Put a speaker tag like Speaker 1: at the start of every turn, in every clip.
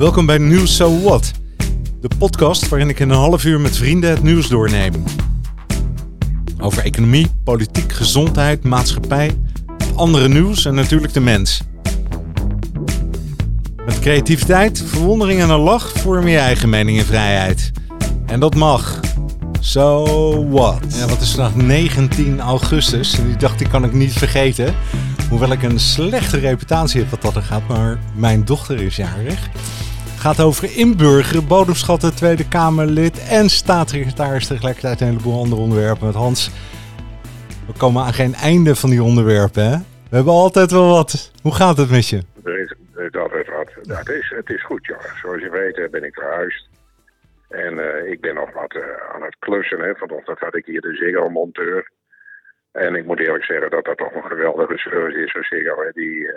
Speaker 1: Welkom bij Nieuws So What, de podcast waarin ik in een half uur met vrienden het nieuws doorneem. Over economie, politiek, gezondheid, maatschappij, andere nieuws en natuurlijk de mens. Met creativiteit, verwondering en een lach vorm je eigen mening en vrijheid. En dat mag. So what? Ja, wat is vandaag 19 augustus die dag die kan ik niet vergeten. Hoewel ik een slechte reputatie heb wat dat er gaat, maar mijn dochter is jarig. Gaat over inburgeren, bodemschatten, Tweede Kamerlid en staatssecretaris tegelijkertijd een heleboel andere onderwerpen met Hans. We komen aan geen einde van die onderwerpen, hè? We hebben altijd wel wat. Hoe gaat het met je?
Speaker 2: Er is, wat. Ja, het, is, het is goed, joh. Zoals je weet eh, ben ik verhuisd. En eh, ik ben nog wat eh, aan het klussen. Hè. Vanochtend had ik hier de Ziggo-monteur. En ik moet eerlijk zeggen dat dat toch een geweldige service is van Ziggo. Die,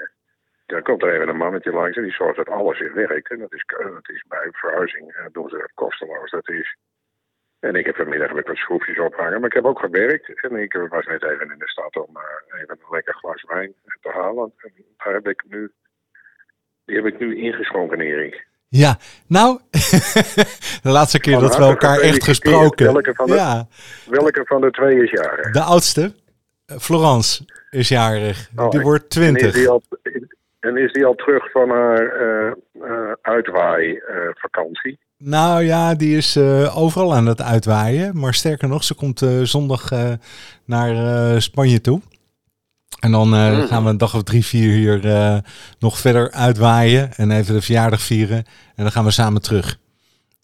Speaker 2: dan komt er even een mannetje langs en die zorgt dat alles in werkt. En dat is, dat is bij verhuizing eh, doen ze dat kosteloos. Dat is. En ik heb vanmiddag ik wat schroefjes ophangen. Maar ik heb ook gewerkt. En ik was net even in de stad om eh, even een lekker glas wijn te halen. En daar heb ik nu, die heb ik nu ingeschonken, Erik.
Speaker 1: Ja, nou, de laatste keer dat we elkaar echt gesproken.
Speaker 2: Welke van de,
Speaker 1: Ja,
Speaker 2: welke van de twee is jarig?
Speaker 1: de oudste, eh, Florence, is jarig.
Speaker 2: Oh,
Speaker 1: Die wordt
Speaker 2: En is
Speaker 1: 20.
Speaker 2: die al, en is die al terug van haar eh eh, uitwaai-vakantie?
Speaker 1: Nou ja, die is eh, overal aan het uitwaaien. Maar sterker nog, ze komt eh, zondag eh, naar eh, Spanje toe. En dan eh,
Speaker 2: Mm.
Speaker 1: gaan we een dag of drie, vier hier eh, nog verder uitwaaien. En even de verjaardag vieren. En dan gaan we samen terug.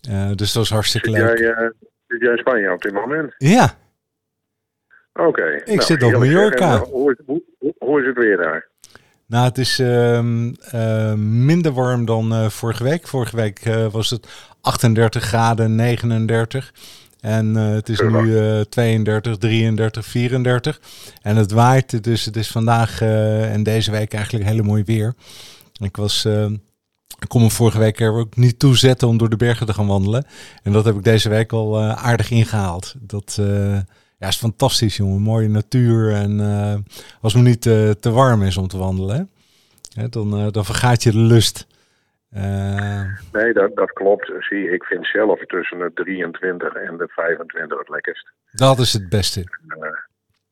Speaker 1: Eh, dus dat is hartstikke
Speaker 2: Zit jij,
Speaker 1: leuk.
Speaker 2: eh, zit jij in Spanje op dit moment?
Speaker 1: Ja,
Speaker 2: Oké. Nou,
Speaker 1: zit op Mallorca.
Speaker 2: hoe, hoe, hoe is het weer daar?
Speaker 1: Nou het is ehm, eh, minder warm dan eh, vorige week. Vorige week eh, was het 38 graden, 39. En eh, het is nu eh 32, 33, 34. En het waait, dus het is vandaag en deze week eigenlijk hele mooi weer. Ik was... eh, ik kon me vorige week er ook niet toe zetten om door de bergen te gaan wandelen. En dat heb ik deze week al aardig ingehaald. Dat ja, is fantastisch, jongen. Mooie natuur. En eh, als het niet eh, te warm is om te wandelen, hè, dan, eh, dan vergaat je de lust.
Speaker 2: Nee, dat, dat klopt. Zie, ik vind zelf tussen de 23 en de 25 het lekkerst.
Speaker 1: dat is het beste.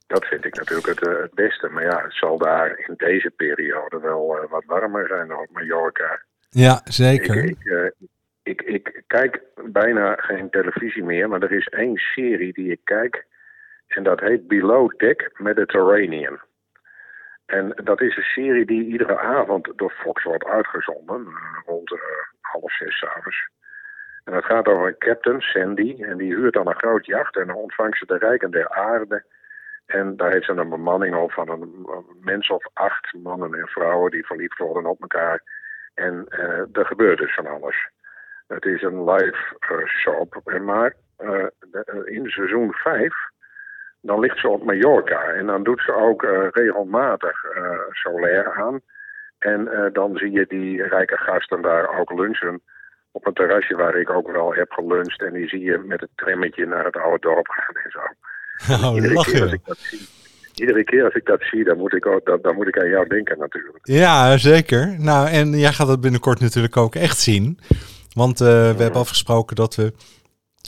Speaker 2: Dat vind ik natuurlijk het, het beste. Maar ja, het zal daar in deze periode wel wat warmer zijn dan op Mallorca.
Speaker 1: Ja, zeker.
Speaker 2: ik, ik, ik kijk bijna geen televisie meer, maar er is één serie die ik kijk. En dat heet Below Deck Mediterranean. En dat is een serie die iedere avond door Fox wordt uitgezonden. eh, Rond eh, half zes avonds. En het gaat over een captain, Sandy. En die huurt dan een groot jacht. En dan ontvangt ze de rijken der aarde. En daar heeft ze een bemanning op van een mens of acht mannen en vrouwen die verliefd worden op elkaar. En eh, er gebeurt dus van alles. Het is een live eh, soap. Maar in seizoen 5, dan ligt ze op Mallorca. En dan doet ze ook eh, regelmatig solair aan. En eh, dan zie je die rijke gasten daar ook lunchen. Op een terrasje waar ik ook wel heb geluncht. En die zie je met het trammetje naar het oude dorp gaan en zo.
Speaker 1: Oh,
Speaker 2: Iedere keer als
Speaker 1: lachen.
Speaker 2: ik dat zie, iedere keer als ik dat zie, dan moet ik, ook, dan, dan moet ik aan jou denken natuurlijk.
Speaker 1: Ja, zeker. Nou, en jij gaat het binnenkort natuurlijk ook echt zien. Want we hebben afgesproken dat we...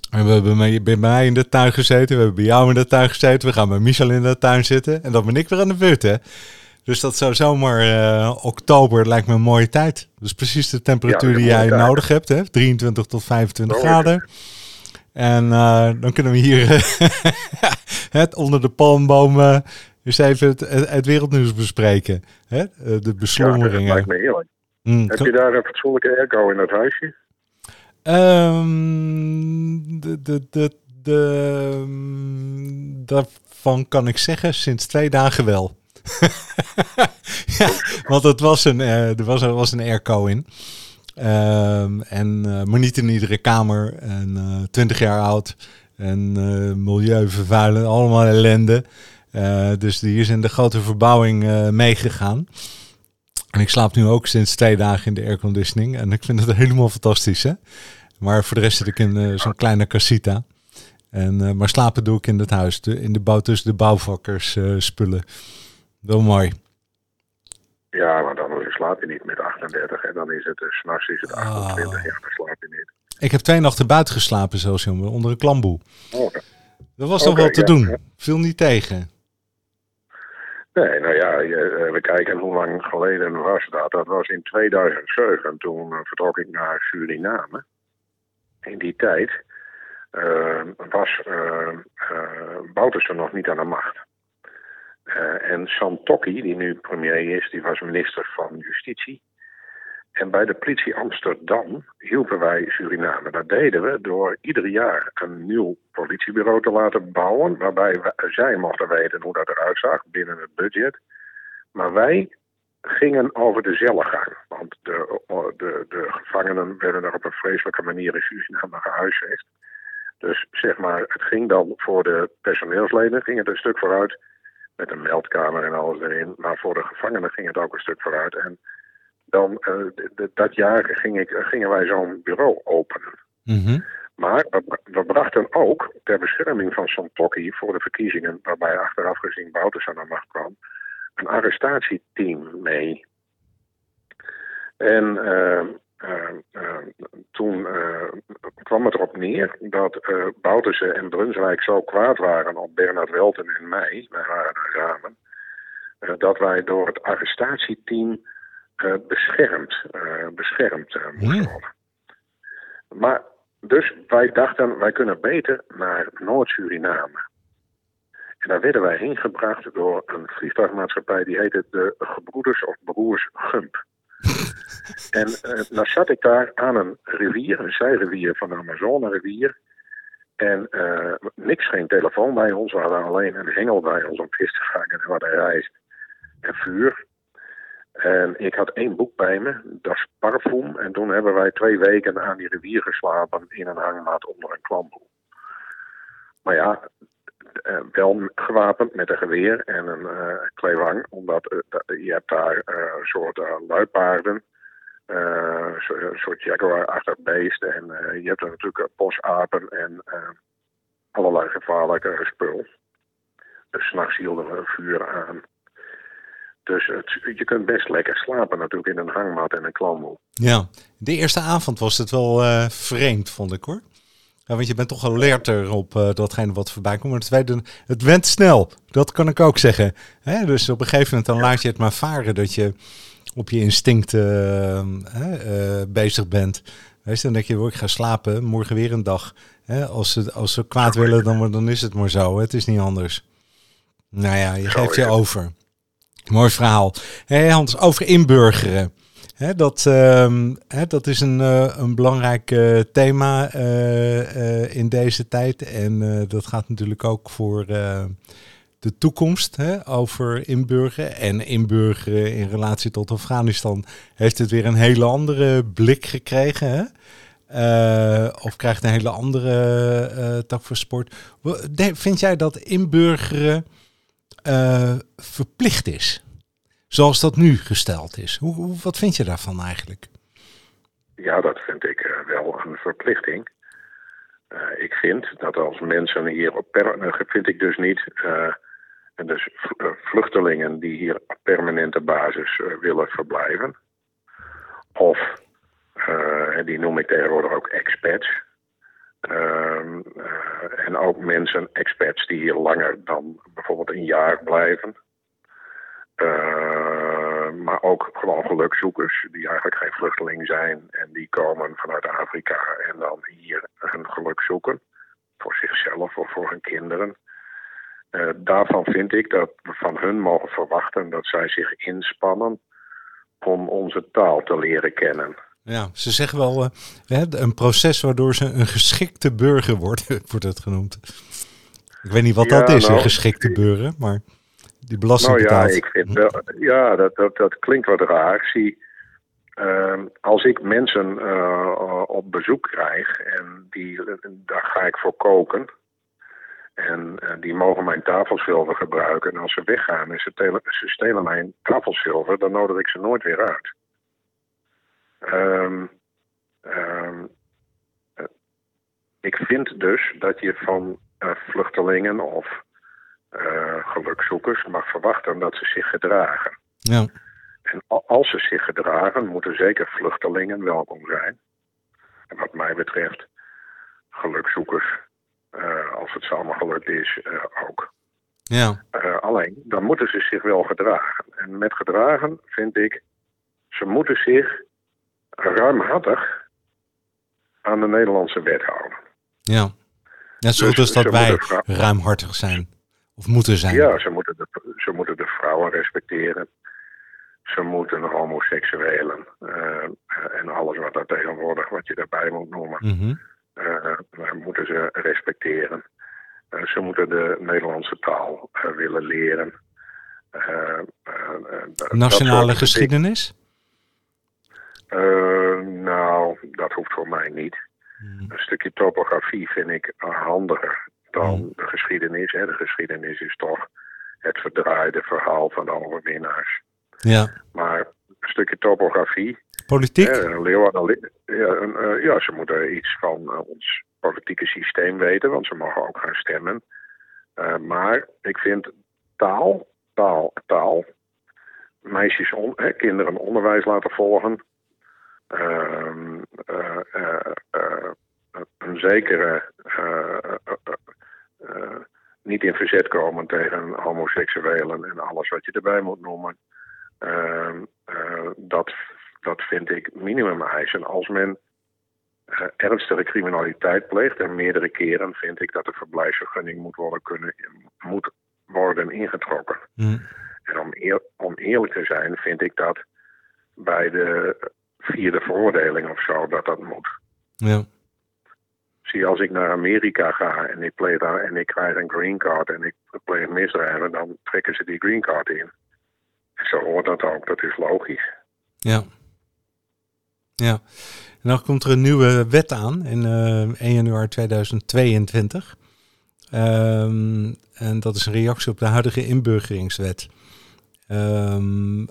Speaker 1: We hebben bij mij, bij mij in de tuin gezeten, we hebben bij jou in de tuin gezeten, we gaan bij Michel in de tuin zitten en dan ben ik weer aan de beurt, hè. Dus dat zou zomaar eh, oktober lijkt me een mooie tijd. Dus precies de temperatuur
Speaker 2: Ja,
Speaker 1: die jij
Speaker 2: tijd.
Speaker 1: nodig hebt, hè. 23 tot 25
Speaker 2: Zo is
Speaker 1: graden. En eh, dan kunnen we hier het onder de palmbomen eens even het, het, het wereldnieuws bespreken. Hè? Eh, De
Speaker 2: Ja, dat
Speaker 1: beslommeringen.
Speaker 2: lijkt me heerlijk.
Speaker 1: Mm,
Speaker 2: Heb je daar een fatsoenlijke airco in dat huisje?
Speaker 1: Ehm, de, de, de, de, daarvan kan ik zeggen sinds twee dagen wel. ja, want het was een, eh, er was, er was een airco in. Ehm, en, eh, maar niet in iedere kamer. En eh 20 jaar oud. En milieuvervuilen, allemaal ellende. Dus die is in de grote verbouwing meegegaan. En ik slaap nu ook sinds twee dagen in de airconditioning. En ik vind het helemaal fantastisch, hè? Maar voor de rest zit ik in eh, zo'n kleine casita. En, eh, maar slapen doe ik in het huis. De, in de bouw tussen de bouwvakkers eh, spullen. Wel mooi.
Speaker 2: Ja, maar dan slaap je niet met 38. En dan is het, s'nachts is het 28,
Speaker 1: Ah.
Speaker 2: ja, dan slaap je niet.
Speaker 1: Ik heb twee nachten buiten geslapen, zelfs jongen, onder een klamboe.
Speaker 2: Oh,
Speaker 1: Dat was toch
Speaker 2: Oké,
Speaker 1: wel te
Speaker 2: ja,
Speaker 1: doen.
Speaker 2: ja.
Speaker 1: Viel niet tegen.
Speaker 2: Nee, nou ja, je, we kijken hoe lang geleden was dat. Dat was in 2007. Toen vertrok ik naar Suriname. In die tijd eh, was uh, nog niet aan de macht. Eh, en Santokki, die nu premier is, die was minister van Justitie. En bij de politie Amsterdam hielpen wij Suriname. Dat deden we door ieder jaar een nieuw politiebureau te laten bouwen. Waarbij wij- zij mochten weten hoe dat eruit zag binnen het budget. Maar wij gingen over de zellengang. Want de, de, de gevangenen werden er op een vreselijke manier in Suriname gehuisvest. Dus zeg maar, het ging dan voor de personeelsleden ging het een stuk vooruit. Met een meldkamer en alles erin. Maar voor de gevangenen ging het ook een stuk vooruit. En dan, eh, dat jaar ging ik, gingen wij zo'n bureau openen.
Speaker 1: Mhm.
Speaker 2: Maar we, we brachten ook ter bescherming van Santokki voor de verkiezingen, waarbij achteraf gezien Bouters aan de macht kwam, een arrestatieteam mee. En eh, eh, eh, toen kwam het erop neer dat Bouterse en Brunswijk zo kwaad waren op Bernard Welten en mij, wij waren daar samen, eh, dat wij door het arrestatieteam beschermd, beschermd moesten
Speaker 1: Hmm.
Speaker 2: worden. Maar dus wij dachten, wij kunnen beter naar Noord-Suriname. En daar werden wij heen gebracht door een vliegtuigmaatschappij die heette de Gebroeders of Broers Gump. en eh dan zat ik daar aan een rivier, een zijrivier van de Amazone-rivier. En eh, niks, geen telefoon bij ons. We hadden alleen een hengel bij ons om vis te vangen en wat rijst en vuur. En ik had één boek bij me, dat is Parfum. En toen hebben wij twee weken aan die rivier geslapen in een hangmat onder een klamboe. Maar ja, eh, wel gewapend met een geweer en een eh klewang. Omdat eh, je hebt daar een soort luipaarden. een soort jaguar-achtig beest. En je hebt er natuurlijk bosapen en allerlei gevaarlijke spul. Dus s'nachts hielden we vuur aan. Dus je kunt best lekker slapen natuurlijk in een hangmat en een klamboe.
Speaker 1: Ja, de eerste avond was het wel vreemd, vond ik hoor. Ja, want je bent toch alerter op eh, datgene wat voorbij komt. Maar het, tweede, het went snel, dat kan ik ook zeggen. Hè? Dus op een gegeven moment dan laat je het maar varen dat je op je instinct eh, eh, bezig bent. Weet je, dan denk je, ik ga slapen, morgen weer een dag. Hè? Als, ze, als ze kwaad willen, dan, dan is het maar zo. Het is niet anders. Nou ja, je geeft je over. Mooi verhaal. Hé Hans, over inburgeren. Dat, ehm, dat is een, eh, een belangrijk eh, thema eh, in deze tijd. En dat gaat natuurlijk ook voor de toekomst over inburgeren. En inburgeren in relatie tot Afghanistan heeft het weer een hele andere blik gekregen. Of krijgt een hele andere tak voor sport. Vind jij dat inburgeren verplicht is? Zoals dat nu gesteld is. Hoe, wat vind je daarvan eigenlijk?
Speaker 2: Ja, dat vind ik eh, wel een verplichting. Eh, ik vind dat als mensen hier op per, eh, vind ik dus niet, en dus vluchtelingen die hier op permanente basis willen verblijven, of en die noem ik tegenwoordig ook expats. Ehm, eh, en ook mensen, expats, die hier langer dan bijvoorbeeld een jaar blijven. Uh, maar ook gewoon gelukzoekers die eigenlijk geen vluchteling zijn en die komen vanuit Afrika en dan hier hun geluk zoeken. Voor zichzelf of voor hun kinderen. Uh, daarvan vind ik dat we van hun mogen verwachten dat zij zich inspannen om onze taal te leren kennen.
Speaker 1: Ja, ze zeggen wel uh, een proces waardoor ze een geschikte burger wordt, wordt het genoemd. Ik weet niet wat ja, dat is, nou, een geschikte burger, maar die belasting
Speaker 2: nou
Speaker 1: betaalt.
Speaker 2: ja, ik ja, dat, dat, dat klinkt wat raar. Zie, uh, als ik mensen uh, op bezoek krijg en die, daar ga ik voor koken. En uh, die mogen mijn tafelzilver gebruiken. En als ze weggaan en ze, telen, ze stelen mijn tafelzilver, dan nodig ik ze nooit weer uit. Um, um, ik vind dus dat je van vluchtelingen of gelukzoekers mag verwachten dat ze zich gedragen.
Speaker 1: Ja.
Speaker 2: En als ze zich gedragen, moeten zeker vluchtelingen welkom zijn. En wat mij betreft, gelukzoekers, uh, als het allemaal gelukt is, uh, ook.
Speaker 1: Ja.
Speaker 2: Uh, alleen, dan moeten ze zich wel gedragen. En met gedragen vind ik, ze moeten zich ruimhartig aan de Nederlandse wet houden.
Speaker 1: Ja. Net zoals dus, dat wij ruimhartig zijn. Of moeten zijn.
Speaker 2: Ja, ze moeten de, ze moeten de vrouwen respecteren. Ze moeten homoseksuelen uh, en alles wat daar tegenwoordig, wat je daarbij moet noemen, mm moeten ze respecteren. Uh, ze moeten de Nederlandse taal willen leren.
Speaker 1: Nationale geschiedenis?
Speaker 2: nou, dat hoeft voor mij niet. Mm. Een stukje topografie vind ik handiger dan mm. de geschiedenis. Hè. De geschiedenis is toch het verdraaide verhaal van de overwinnaars.
Speaker 1: Ja.
Speaker 2: Maar een stukje topografie.
Speaker 1: Politiek?
Speaker 2: Hè, Leeuwarden, ja, uh, ja, ze moeten iets van uh, ons politieke systeem weten, want ze mogen ook gaan stemmen. Uh, maar ik vind taal, taal, taal. Meisjes, on, hè, kinderen onderwijs laten volgen. Ehm, een zekere niet in verzet komen tegen homoseksuelen en alles wat je erbij moet noemen. Uh, uh, dat, dat vind ik minimum eisen. Als men uh, ernstige criminaliteit pleegt en meerdere keren vind ik dat de verblijfsvergunning moet worden, kunnen, moet worden ingetrokken.
Speaker 1: Mm.
Speaker 2: En om, eer, om eerlijk te zijn vind ik dat bij de vierde veroordeling of zo dat dat moet.
Speaker 1: Ja.
Speaker 2: Zie, als ik naar Amerika ga en ik, pleeg daar, en ik krijg een green card en ik pleeg misdrijven, dan trekken ze die green card in. Zo hoort dat ook, dat is logisch.
Speaker 1: Ja. Ja. En dan komt er een nieuwe wet aan in eh, 1 januari 2022. Um, ehm, en dat is een reactie op de huidige inburgeringswet. Um,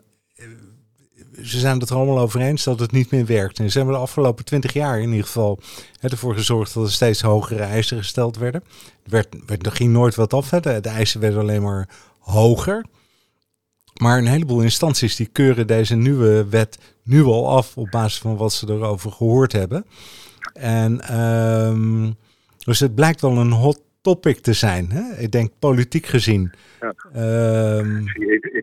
Speaker 1: ze zijn het er allemaal over eens dat het niet meer werkt. En ze hebben de afgelopen twintig jaar in ieder geval ervoor gezorgd dat er steeds hogere eisen gesteld werden. Er, werd, werd, er ging nooit wat af. Hè. De, de eisen werden alleen maar hoger. Maar een heleboel instanties die keuren deze nieuwe wet nu al af op basis van wat ze erover gehoord hebben. En um, dus het blijkt wel een hot topic te zijn. Hè? Ik denk politiek gezien. Ja.
Speaker 2: Um,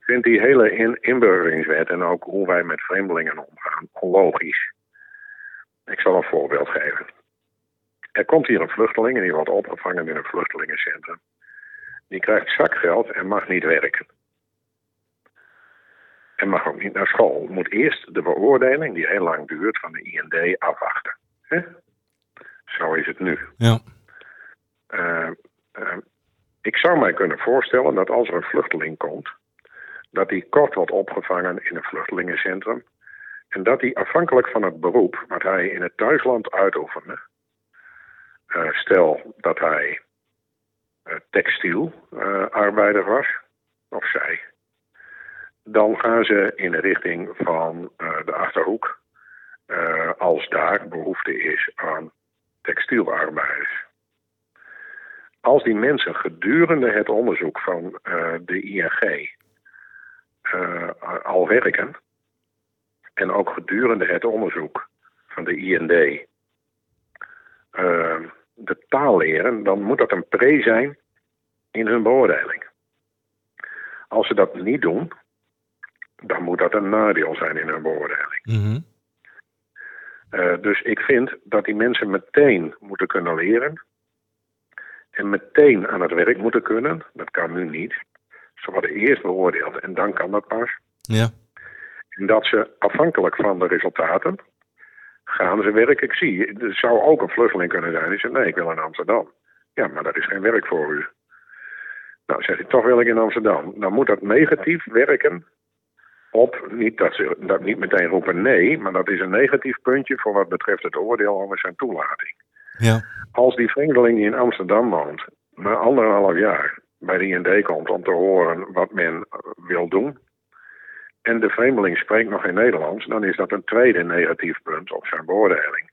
Speaker 2: ik, vind die hele in, inburgeringswet en ook hoe wij met vreemdelingen omgaan onlogisch. Ik zal een voorbeeld geven. Er komt hier een vluchteling en die wordt opgevangen in een vluchtelingencentrum. Die krijgt zakgeld en mag niet werken. En mag ook niet naar school. Moet eerst de beoordeling, die heel lang duurt, van de IND afwachten. Zo is het nu.
Speaker 1: Ja.
Speaker 2: Uh, uh, ik zou mij kunnen voorstellen dat als er een vluchteling komt, dat hij kort wordt opgevangen in een vluchtelingencentrum. En dat hij afhankelijk van het beroep wat hij in het thuisland uitoefende, uh, stel dat hij textielarbeider was, of zij, dan gaan ze in de richting van de achterhoek, als daar behoefte is aan textielarbeiders als die mensen gedurende het onderzoek van uh, de ING uh, al werken, en ook gedurende het onderzoek van de IND uh, eh, de taal leren, dan moet dat een pre zijn in hun beoordeling. Als ze dat niet doen, dan moet dat een nadeel zijn in hun beoordeling.
Speaker 1: Mm
Speaker 2: dus ik vind dat die mensen meteen moeten kunnen leren en meteen aan het werk moeten kunnen. Dat kan nu niet. Ze worden eerst beoordeeld en dan kan dat pas.
Speaker 1: Ja.
Speaker 2: En dat ze afhankelijk van de resultaten gaan ze werken. Ik zie, er zou ook een vluchteling kunnen zijn die zegt, nee, ik wil in Amsterdam. Ja, maar dat is geen werk voor u. Nou, zeg ik, toch wil ik in Amsterdam. Dan moet dat negatief werken op, niet dat ze dat niet meteen roepen nee, maar dat is een negatief puntje voor wat betreft het oordeel over zijn toelating.
Speaker 1: Ja.
Speaker 2: Als die vreemdeling die in Amsterdam woont, na anderhalf jaar bij de IND komt om te horen wat men wil doen, en de vreemdeling spreekt nog in Nederlands, dan is dat een tweede negatief punt op zijn beoordeling.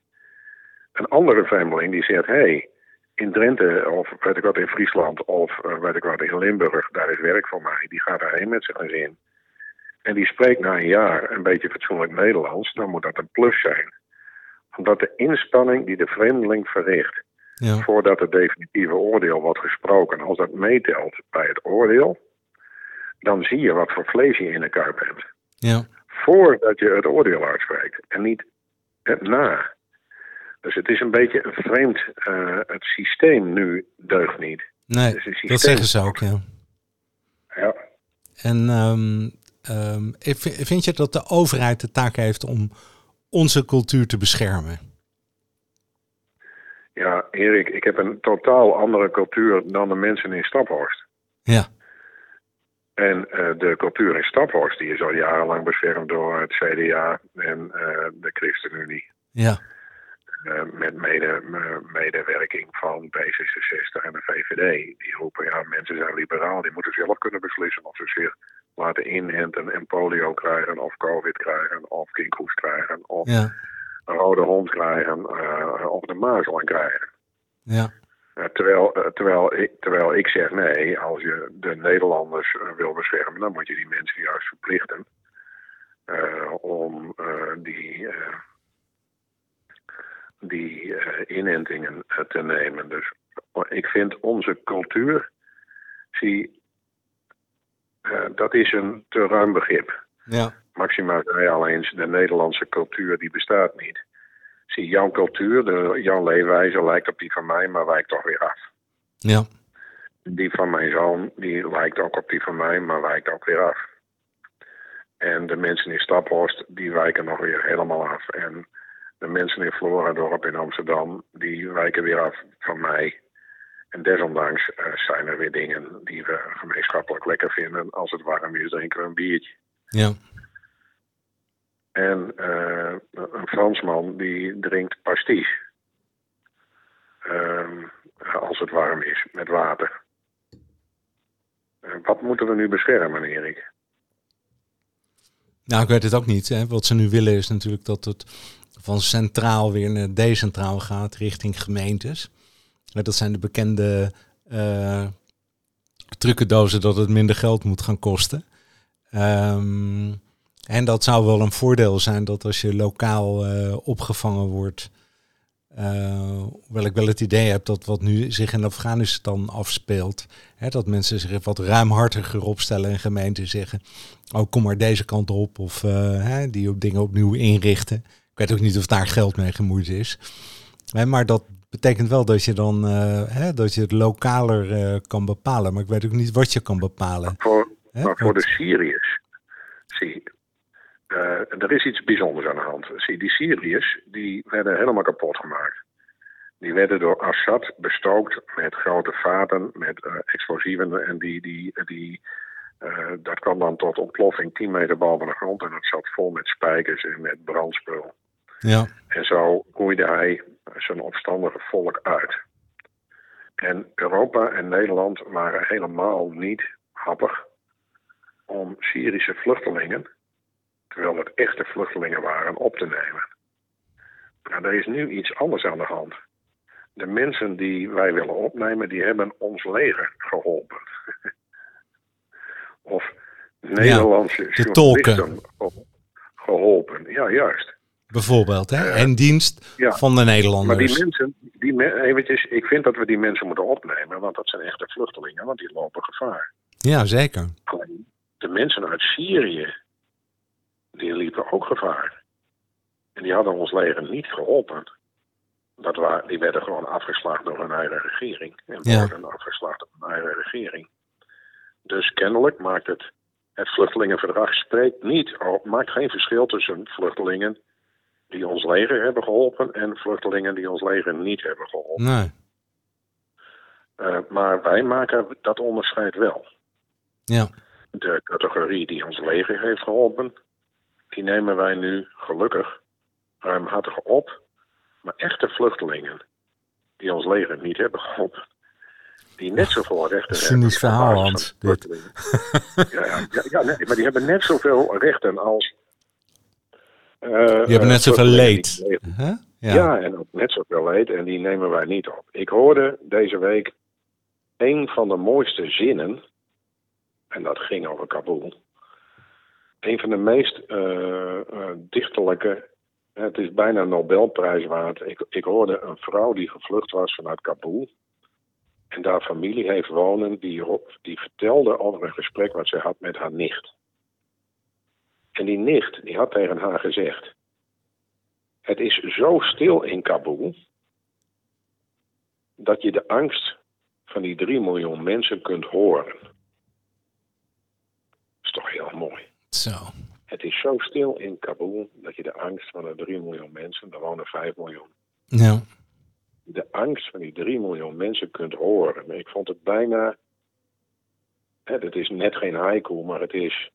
Speaker 2: Een andere vreemdeling die zegt, hé, hey, in Drenthe of weet ik wat in Friesland of uh, weet ik wat in Limburg, daar is werk voor mij, die gaat daarheen met zijn gezin. en die spreekt na een jaar een beetje fatsoenlijk Nederlands, dan moet dat een plus zijn. Omdat de inspanning die de vreemdeling verricht
Speaker 1: Ja.
Speaker 2: voordat het definitieve oordeel wordt gesproken, als dat meetelt bij het oordeel, dan zie je wat voor vlees je in de kuip hebt.
Speaker 1: Ja.
Speaker 2: Voordat je het oordeel uitspreekt en niet het na. Dus het is een beetje een vreemd. eh, het systeem nu deugt niet.
Speaker 1: Nee,
Speaker 2: Dus systeem-
Speaker 1: dat zeggen ze ook, ja.
Speaker 2: Ja,
Speaker 1: En ehm, ehm, vind je dat de overheid de taak heeft om onze cultuur te beschermen?
Speaker 2: Ja, Erik, ik heb een totaal andere cultuur dan de mensen in Staphorst.
Speaker 1: Ja,
Speaker 2: En eh, de cultuur in Staphorst die is al jarenlang beschermd door het CDA en eh, de ChristenUnie.
Speaker 1: ja,
Speaker 2: Eh, met mede, me- medewerking van D66 en de VVD. Die roepen, ja, mensen zijn liberaal, die moeten zelf kunnen beslissen of ze zich laten inhenten en polio krijgen, of covid krijgen, of kinkhoest krijgen, of
Speaker 1: ja,
Speaker 2: een rode hond krijgen, eh, of de mazelen krijgen.
Speaker 1: ja,
Speaker 2: Eh, terwijl, eh, terwijl, ik, terwijl ik zeg, nee, als je de Nederlanders wil beschermen, dan moet je die mensen juist verplichten om die, die eh, inentingen te nemen. Dus ik vind onze cultuur, zie, dat is een te ruim begrip.
Speaker 1: ja,
Speaker 2: Maxima zei al eens, de Nederlandse cultuur die bestaat niet. Zie, jouw cultuur, de, jouw leefwijze lijkt op die van mij, maar wijkt toch weer af.
Speaker 1: ja,
Speaker 2: Die van mijn zoon, die lijkt ook op die van mij, maar wijkt ook weer af. En de mensen in Staphorst, die wijken nog weer helemaal af. En de mensen in Floradorp in Amsterdam, die wijken weer af van mij. En desondanks eh, zijn er weer dingen die we gemeenschappelijk lekker vinden. Als het warm is, drinken we een biertje.
Speaker 1: ja,
Speaker 2: En eh, een Fransman die drinkt pastis. Ehm, als het warm is, met water. Eh, wat moeten we nu beschermen, Erik?
Speaker 1: Nou, ik weet het ook niet. Hè. Wat ze nu willen is natuurlijk dat het van centraal weer naar decentraal gaat richting gemeentes. Dat zijn de bekende eh trucendozen dat het minder geld moet gaan kosten. Ehm, en dat zou wel een voordeel zijn dat als je lokaal eh, opgevangen wordt. hoewel ik wel het idee heb dat wat nu zich in Afghanistan afspeelt, hè, dat mensen zich wat ruimhartiger opstellen en gemeenten zeggen, oh kom maar deze kant op of eh, hè, die op dingen opnieuw inrichten. Ik weet ook niet of daar geld mee gemoeid is. Hè, maar dat betekent wel dat je dan hè, dat je het lokaler kan bepalen. Maar ik weet ook niet wat je kan bepalen.
Speaker 2: Voor, maar voor de Syriërs, zie, er is iets bijzonders aan de hand. Zie, die Syriërs, die werden helemaal kapot gemaakt. Die werden door Assad bestookt met grote vaten, met eh, explosieven. En die, die, die, eh, dat kwam dan tot ontploffing 10 meter boven de grond. En dat zat vol met spijkers en met brandspul.
Speaker 1: Ja,
Speaker 2: En zo roeide hij zijn opstandige volk uit. En Europa en Nederland waren helemaal niet happig om Syrische vluchtelingen, terwijl het echte vluchtelingen waren, op te nemen. Maar er is nu iets anders aan de hand. De mensen die wij willen opnemen, die hebben ons leger geholpen. of Nederlandse journalisten geholpen. Ja, juist.
Speaker 1: bijvoorbeeld. Hè? en dienst
Speaker 2: ja.
Speaker 1: van de
Speaker 2: Maar
Speaker 1: Nederlanders.
Speaker 2: die mensen, die me, eventjes, ik vind dat we die mensen moeten opnemen, want dat zijn echte vluchtelingen, want die lopen gevaar.
Speaker 1: Ja, zeker.
Speaker 2: De mensen uit Syrië, die liepen ook gevaar. En die hadden ons leger niet geholpen. Dat wa- die werden gewoon afgeslagen door hun eigen regering. En
Speaker 1: Ja.
Speaker 2: worden afgeslagen door hun eigen regering. Dus kennelijk maakt het, het vluchtelingenverdrag spreekt niet, maakt geen verschil tussen vluchtelingen die ons leger hebben geholpen en vluchtelingen die ons leger niet hebben geholpen.
Speaker 1: Nee.
Speaker 2: Eh, maar wij maken dat onderscheid wel.
Speaker 1: Ja,
Speaker 2: De categorie die ons leger heeft geholpen, die nemen wij nu gelukkig ruimhartig op. Maar echte vluchtelingen die ons leger niet hebben geholpen, die net zoveel rechten
Speaker 1: Cynisch
Speaker 2: hebben.
Speaker 1: verhaal,
Speaker 2: als
Speaker 1: Hans,
Speaker 2: vluchtelingen. Ja, ja, ja, nee, maar die hebben net zoveel rechten als. eh,
Speaker 1: die hebben
Speaker 2: eh,
Speaker 1: net zoveel
Speaker 2: vluchtelingen
Speaker 1: leed.
Speaker 2: Ja.
Speaker 1: Ja.
Speaker 2: en ook net zoveel leed en die nemen wij niet op. Ik hoorde deze week een van de mooiste zinnen, en dat ging over Kabul. Een van de meest uh, dichterlijke. Het is bijna Nobelprijs waard. Ik, ik hoorde een vrouw die gevlucht was vanuit Kabul. En daar familie heeft wonen, die, die vertelde over een gesprek wat ze had met haar nicht. En die nicht, die had tegen haar gezegd: Het is zo stil in Kabul dat je de angst van die 3 miljoen mensen kunt horen. Dat is toch heel mooi.
Speaker 1: Zo.
Speaker 2: Het is zo stil in Kabul dat je de angst van de 3 miljoen mensen, er wonen 5 miljoen.
Speaker 1: Ja.
Speaker 2: De angst van die 3 miljoen mensen kunt horen. Ik vond het bijna. Het is net geen haiku, maar het is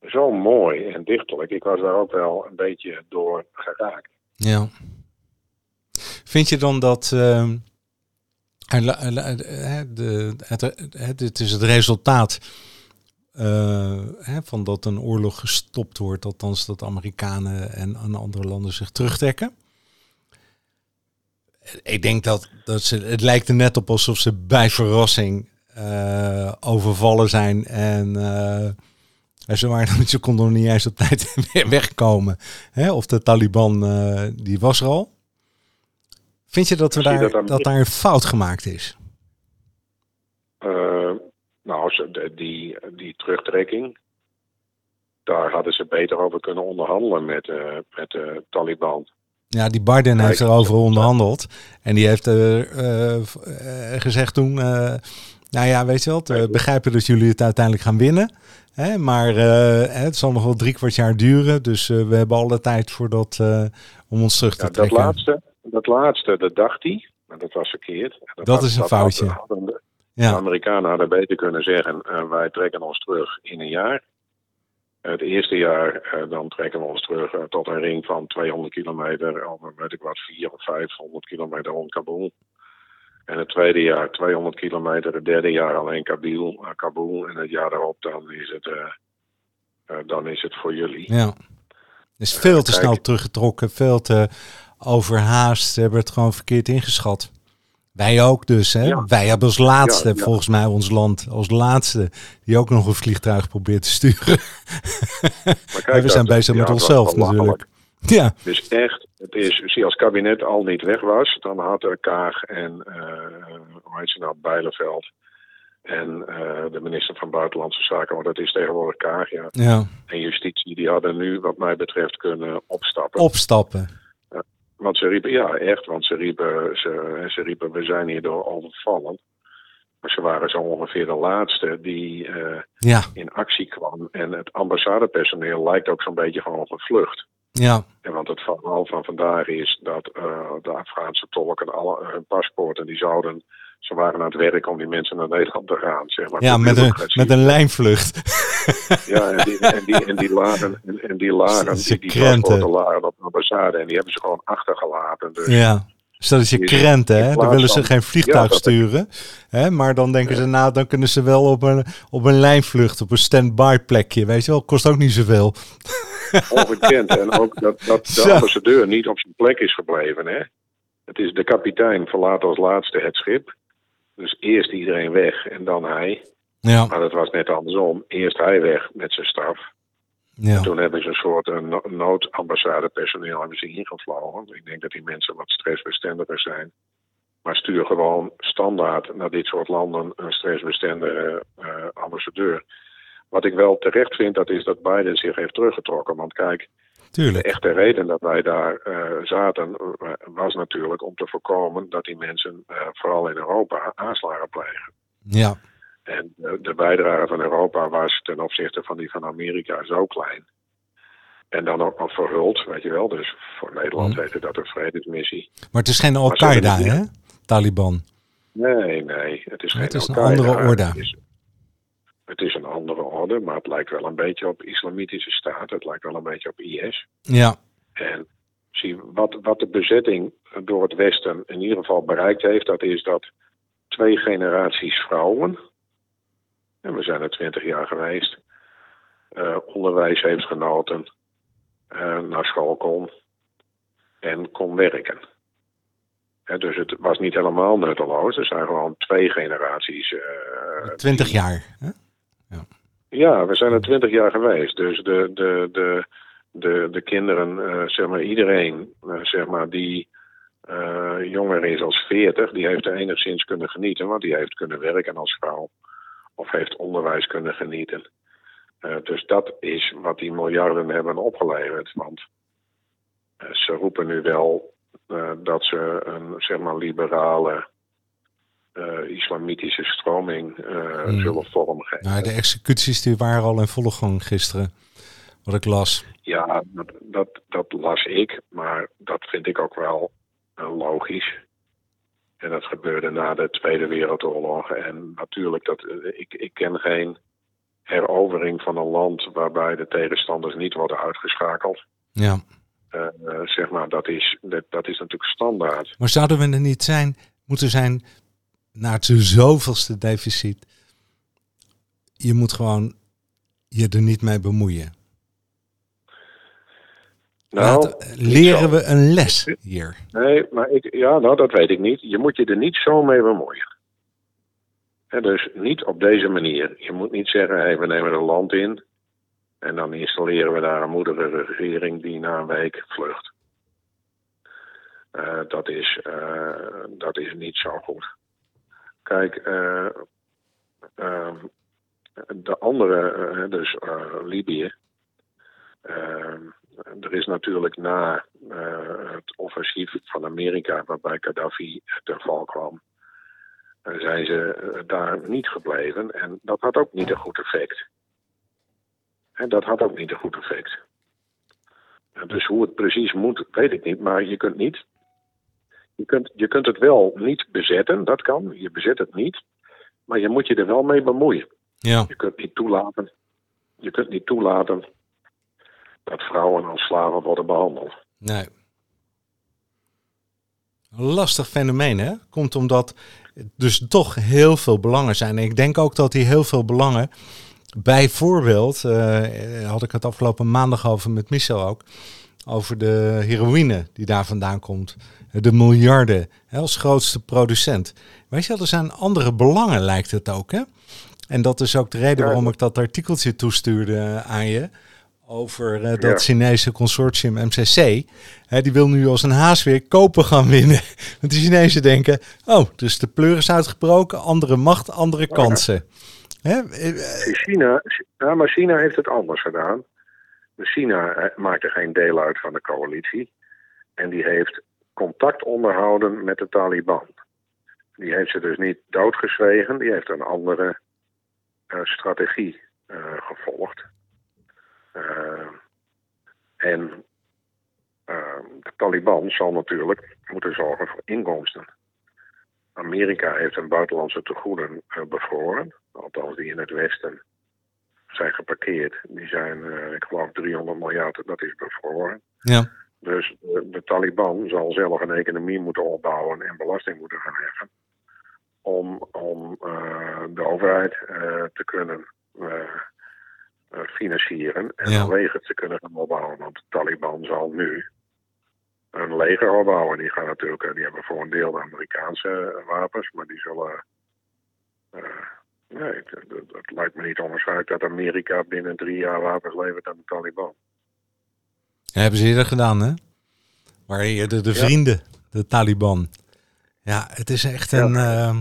Speaker 2: zo mooi en dichterlijk. Ik was daar ook wel een beetje door geraakt.
Speaker 1: Ja. Vind je dan dat. Uh, het is het resultaat uh, hè, van dat een oorlog gestopt wordt, althans dat Amerikanen en, en andere landen zich terugtrekken. Ik denk dat, dat ze, het lijkt er net op alsof ze bij verrassing uh, overvallen zijn en uh, ze waren ze konden nog niet eens op tijd wegkomen. Hè? Of de Taliban, die was er al. Vind je dat, we daar, dat, dat daar een fout gemaakt is?
Speaker 2: Nou, die, die terugtrekking, daar hadden ze beter over kunnen onderhandelen met, uh, met de Taliban.
Speaker 1: Ja, die Biden heeft erover onderhandeld. En die heeft uh, uh, gezegd toen, nou ja, weet je wel, we begrijpen dat jullie het uiteindelijk gaan winnen. Hè, maar het zal nog wel drie kwart jaar duren. Dus we hebben alle tijd voor dat, om ons terug te
Speaker 2: ja,
Speaker 1: trekken.
Speaker 2: Dat laatste, dat laatste, dat dacht hij. Maar dat was verkeerd.
Speaker 1: Dat, dat is een foutje.
Speaker 2: Ja. De Amerikanen hadden beter kunnen zeggen: uh, wij trekken ons terug in een jaar. Het eerste jaar uh, dan trekken we ons terug uh, tot een ring van 200 kilometer, of weet ik wat, 400 of 500 kilometer rond Kabul. En het tweede jaar 200 kilometer, het derde jaar alleen Kabul, Kabul en het jaar daarop dan is het, dan is het voor jullie.
Speaker 1: Ja, het is veel te snel teruggetrokken, veel te overhaast. Ze hebben het gewoon verkeerd ingeschat. Wij ook dus, hè? Wij hebben als laatste, volgens mij ons land, als laatste, die ook nog een vliegtuig probeert te sturen. Kijk, we zijn bezig met onszelf natuurlijk. Ja.
Speaker 2: Dus echt, het is, zie als het kabinet al niet weg was, dan hadden Kaag en, uh, hoe heet ze nou, Bijleveld en uh, de minister van Buitenlandse Zaken, want dat is tegenwoordig Kaag, ja.
Speaker 1: ja.
Speaker 2: En Justitie, die hadden nu, wat mij betreft, kunnen opstappen.
Speaker 1: Opstappen.
Speaker 2: Want ze riepen, ja echt, want ze riepen, ze, ze riepen we zijn hierdoor overvallen. Maar ze waren zo ongeveer de laatste die uh,
Speaker 1: ja.
Speaker 2: in actie kwam. En het ambassadepersoneel lijkt ook zo'n beetje gewoon gevlucht.
Speaker 1: Ja.
Speaker 2: En want het verhaal van vandaag is dat uh, de Afghaanse tolken alle hun paspoorten die zouden ze waren aan het werk om die mensen naar Nederland te gaan. Zeg maar.
Speaker 1: Ja, met een, met een lijnvlucht.
Speaker 2: Ja, en die, en die, en die lagen, en, en die lagen, die, die lagen op de ambassade en die hebben ze gewoon achtergelaten. Dus
Speaker 1: ja. Stel dat je krenten, hè? dan willen ze geen vliegtuig ja, sturen. Hè? Maar dan denken ja. ze, nou, dan kunnen ze wel op een, op een lijnvlucht, op een stand-by plekje. Weet je wel, kost ook niet zoveel.
Speaker 2: Ongekend. en ook dat, dat de ambassadeur niet op zijn plek is gebleven. Hè? Het is de kapitein verlaat als laatste het schip. Dus eerst iedereen weg en dan hij.
Speaker 1: Ja.
Speaker 2: Maar dat was net andersom. Eerst hij weg met zijn staf.
Speaker 1: Ja.
Speaker 2: En toen hebben ze een soort een noodambassadepersoneel hebben ze ingevlogen. Ik denk dat die mensen wat stressbestendiger zijn. Maar stuur gewoon standaard naar dit soort landen een stressbestendige uh, ambassadeur. Wat ik wel terecht vind, dat is dat Biden zich heeft teruggetrokken. Want kijk,
Speaker 1: Tuurlijk.
Speaker 2: de echte reden dat wij daar uh, zaten uh, was natuurlijk om te voorkomen dat die mensen, uh, vooral in Europa, aanslagen plegen.
Speaker 1: Ja.
Speaker 2: En de bijdrage van Europa was ten opzichte van die van Amerika zo klein. En dan ook nog verhuld, weet je wel. Dus voor Nederland
Speaker 1: Hm.
Speaker 2: heette dat een vredesmissie.
Speaker 1: Maar het is geen Al-Qaeda, hè? Taliban.
Speaker 2: Nee, nee, het is geen
Speaker 1: Het is een andere orde.
Speaker 2: Het is, het is een andere orde, maar het lijkt wel een beetje op islamitische staat. Het lijkt wel een beetje op IS.
Speaker 1: Ja.
Speaker 2: En zie, wat, wat de bezetting door het Westen in ieder geval bereikt heeft, dat is dat twee generaties vrouwen, en we zijn er twintig jaar geweest, eh, onderwijs heeft genoten, eh, naar school kon en kon werken. Dus het was niet helemaal nutteloos. Er zijn gewoon twee generaties. eh,
Speaker 1: Twintig jaar. Hè?
Speaker 2: Ja, we zijn er twintig jaar geweest. Dus de, de, de, de, de kinderen, eh, zeg maar iedereen, eh, zeg maar, die eh, jonger is als 40, die heeft er enigszins kunnen genieten, want die heeft kunnen werken als vrouw. Of heeft onderwijs kunnen genieten. Dus dat is wat die miljarden hebben opgeleverd. Want ze roepen nu wel dat ze een zeg maar liberale islamitische stroming eh,
Speaker 1: Hmm.
Speaker 2: zullen vormgeven.
Speaker 1: Nou, de executies die waren al in volle gang gisteren. Wat ik las.
Speaker 2: Ja, dat, dat, dat las ik, maar dat vind ik ook wel eh, logisch. En dat gebeurde na de Tweede Wereldoorlog. En natuurlijk, dat, eh, ik, ik ken geen herovering van een land waarbij de tegenstanders niet worden uitgeschakeld.
Speaker 1: Ja.
Speaker 2: Eh, eh, zeg maar, dat is, dat, dat is natuurlijk standaard.
Speaker 1: Maar zouden we er niet zijn, moeten zijn na het zoveelste deficit? Je moet gewoon je er niet mee bemoeien.
Speaker 2: Nou,
Speaker 1: Laat- leren we een les hier?
Speaker 2: Nee, maar ik, ja, nou, dat weet ik niet. Je moet je er niet zo mee bemoeien. Dus niet op deze manier. Je moet niet zeggen, hey, we nemen een land in en dan installeren we daar een moedige regering die na een week vlucht. Eh, dat, is, eh, dat is niet zo goed. Kijk, eh, ehm, de andere, eh, dus eh, Libië. ehm, er is natuurlijk na het offensief van Amerika, waarbij Gaddafi ten val kwam, zijn ze daar niet gebleven. En dat had ook niet een goed effect. En dat had ook niet een goed effect. Dus hoe het precies moet, weet ik niet. Maar je kunt niet. Je kunt, je kunt het wel niet bezetten, dat kan. Je bezet het niet. Maar je moet je er wel mee bemoeien.
Speaker 1: Ja.
Speaker 2: Je kunt niet toelaten. Je kunt niet toelaten dat vrouwen als slaven worden behandeld.
Speaker 1: Nee. Lastig fenomeen, hè? Komt omdat dus toch heel veel belangen zijn. En ik denk ook dat die heel veel belangen, bijvoorbeeld, eh, had ik het afgelopen maandag over met Michel ook, over de heroïne die daar vandaan komt. De miljarden, hè, als grootste producent. Je wel, er zijn andere belangen, lijkt het ook, hè? En dat is ook de reden waarom ik dat artikeltje toestuurde aan je. Over eh, dat
Speaker 2: Ja.
Speaker 1: Chinese consortium MCC. Hè, die wil nu als een haas weer kopen gaan winnen. Want de Chinezen denken, oh, dus de pleur is uitgebroken. Andere macht, andere
Speaker 2: ja.
Speaker 1: kansen. Hè? eh, eh,
Speaker 2: China, ja, maar China heeft het anders gedaan. Dus China eh, maakt er geen deel uit van de coalitie. En die heeft contact onderhouden met de Taliban. Die heeft ze dus niet doodgezwegen. Die heeft een andere eh, strategie eh, gevolgd. Eh, en de Taliban zal natuurlijk moeten zorgen voor inkomsten. Amerika heeft een buitenlandse tegoeden bevroren. Althans, die in het Westen zijn geparkeerd. Die zijn, ik geloof, 300 miljard, dat is bevroren.
Speaker 1: ja,
Speaker 2: Dus de, de Taliban zal zelf een economie moeten opbouwen en belasting moeten gaan heffen. Om, om eh, de overheid eh, te kunnen eh, financieren en
Speaker 1: Ja.
Speaker 2: een leger te kunnen gaan opbouwen. Want de Taliban zal nu een leger opbouwen. Die gaan natuurlijk, die hebben voor een deel de Amerikaanse wapens, maar die zullen. nee, het, het- het lijkt me niet onwaarschijnlijk dat Amerika binnen drie jaar wapens levert aan de Taliban.
Speaker 1: Hebben ze eerder gedaan, hè? Maar je- de,
Speaker 2: Ja.
Speaker 1: vrienden, de Taliban. Ja, het is echt
Speaker 2: Ja.
Speaker 1: een... ehm,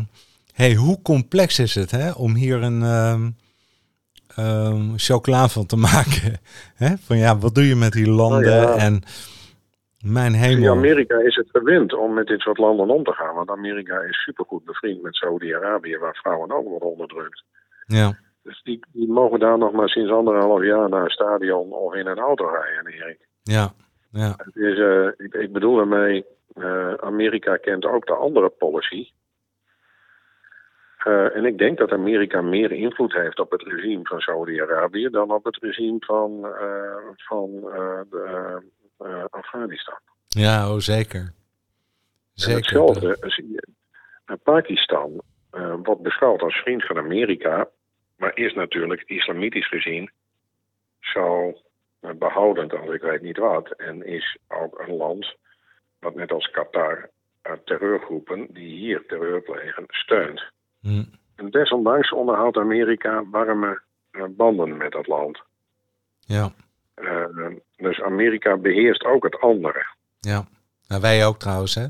Speaker 1: hey, hoe complex is het, hè? Om hier een chocola van te maken. hè? Van ja, wat doe je met die landen?
Speaker 2: Nou ja.
Speaker 1: En mijn
Speaker 2: In
Speaker 1: hemel.
Speaker 2: Amerika is het gewend om met dit soort landen om te gaan. Want Amerika is supergoed bevriend met Saudi-Arabië, waar vrouwen ook worden onderdrukt.
Speaker 1: Ja,
Speaker 2: Dus die, die mogen daar nog maar sinds anderhalf jaar naar een stadion of in een auto rijden, Erik.
Speaker 1: Ja, ja.
Speaker 2: Het is, eh, ik, ik bedoel daarmee, eh, Amerika kent ook de andere policy. Eh, en ik denk dat Amerika meer invloed heeft op het regime van Saudi-Arabië dan op het regime van, van de, Afghanistan.
Speaker 1: Ja, oh, zeker.
Speaker 2: En
Speaker 1: Zeker.
Speaker 2: hetzelfde, zie je, Pakistan wordt beschouwd als vriend van Amerika, maar is natuurlijk islamitisch gezien zo behoudend als ik weet niet wat. En is ook een land wat net als Qatar eh, terreurgroepen die hier terreur plegen steunt.
Speaker 1: Hm.
Speaker 2: En desondanks onderhoudt Amerika warme banden met dat land.
Speaker 1: Ja.
Speaker 2: dus Amerika beheerst ook het andere.
Speaker 1: Ja, nou, wij ook trouwens. Hè?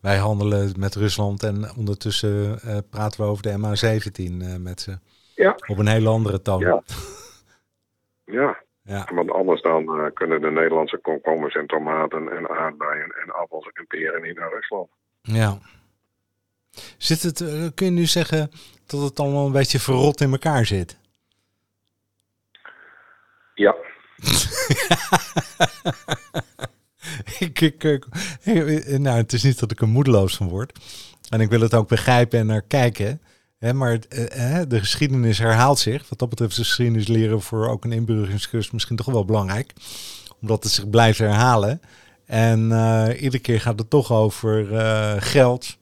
Speaker 1: Wij handelen met Rusland en ondertussen praten we over de MH17 met ze.
Speaker 2: Ja.
Speaker 1: Op een hele andere toon.
Speaker 2: Ja. ja. Ja. Want anders dan kunnen de Nederlandse komkommers en tomaten en aardbeien en appels en peren niet naar Rusland.
Speaker 1: Ja. Zit het, uh, kun je nu zeggen dat het allemaal een beetje verrot in elkaar zit?
Speaker 2: Ja.
Speaker 1: ik, ik, nou, het is niet dat ik er moedeloos van word. En ik wil het ook begrijpen en naar kijken. Maar uh, de geschiedenis herhaalt zich. Wat dat betreft is geschiedenis leren voor ook een inburgeringscursus misschien toch wel belangrijk. Omdat het zich blijft herhalen. En uh, iedere keer gaat het toch over geld,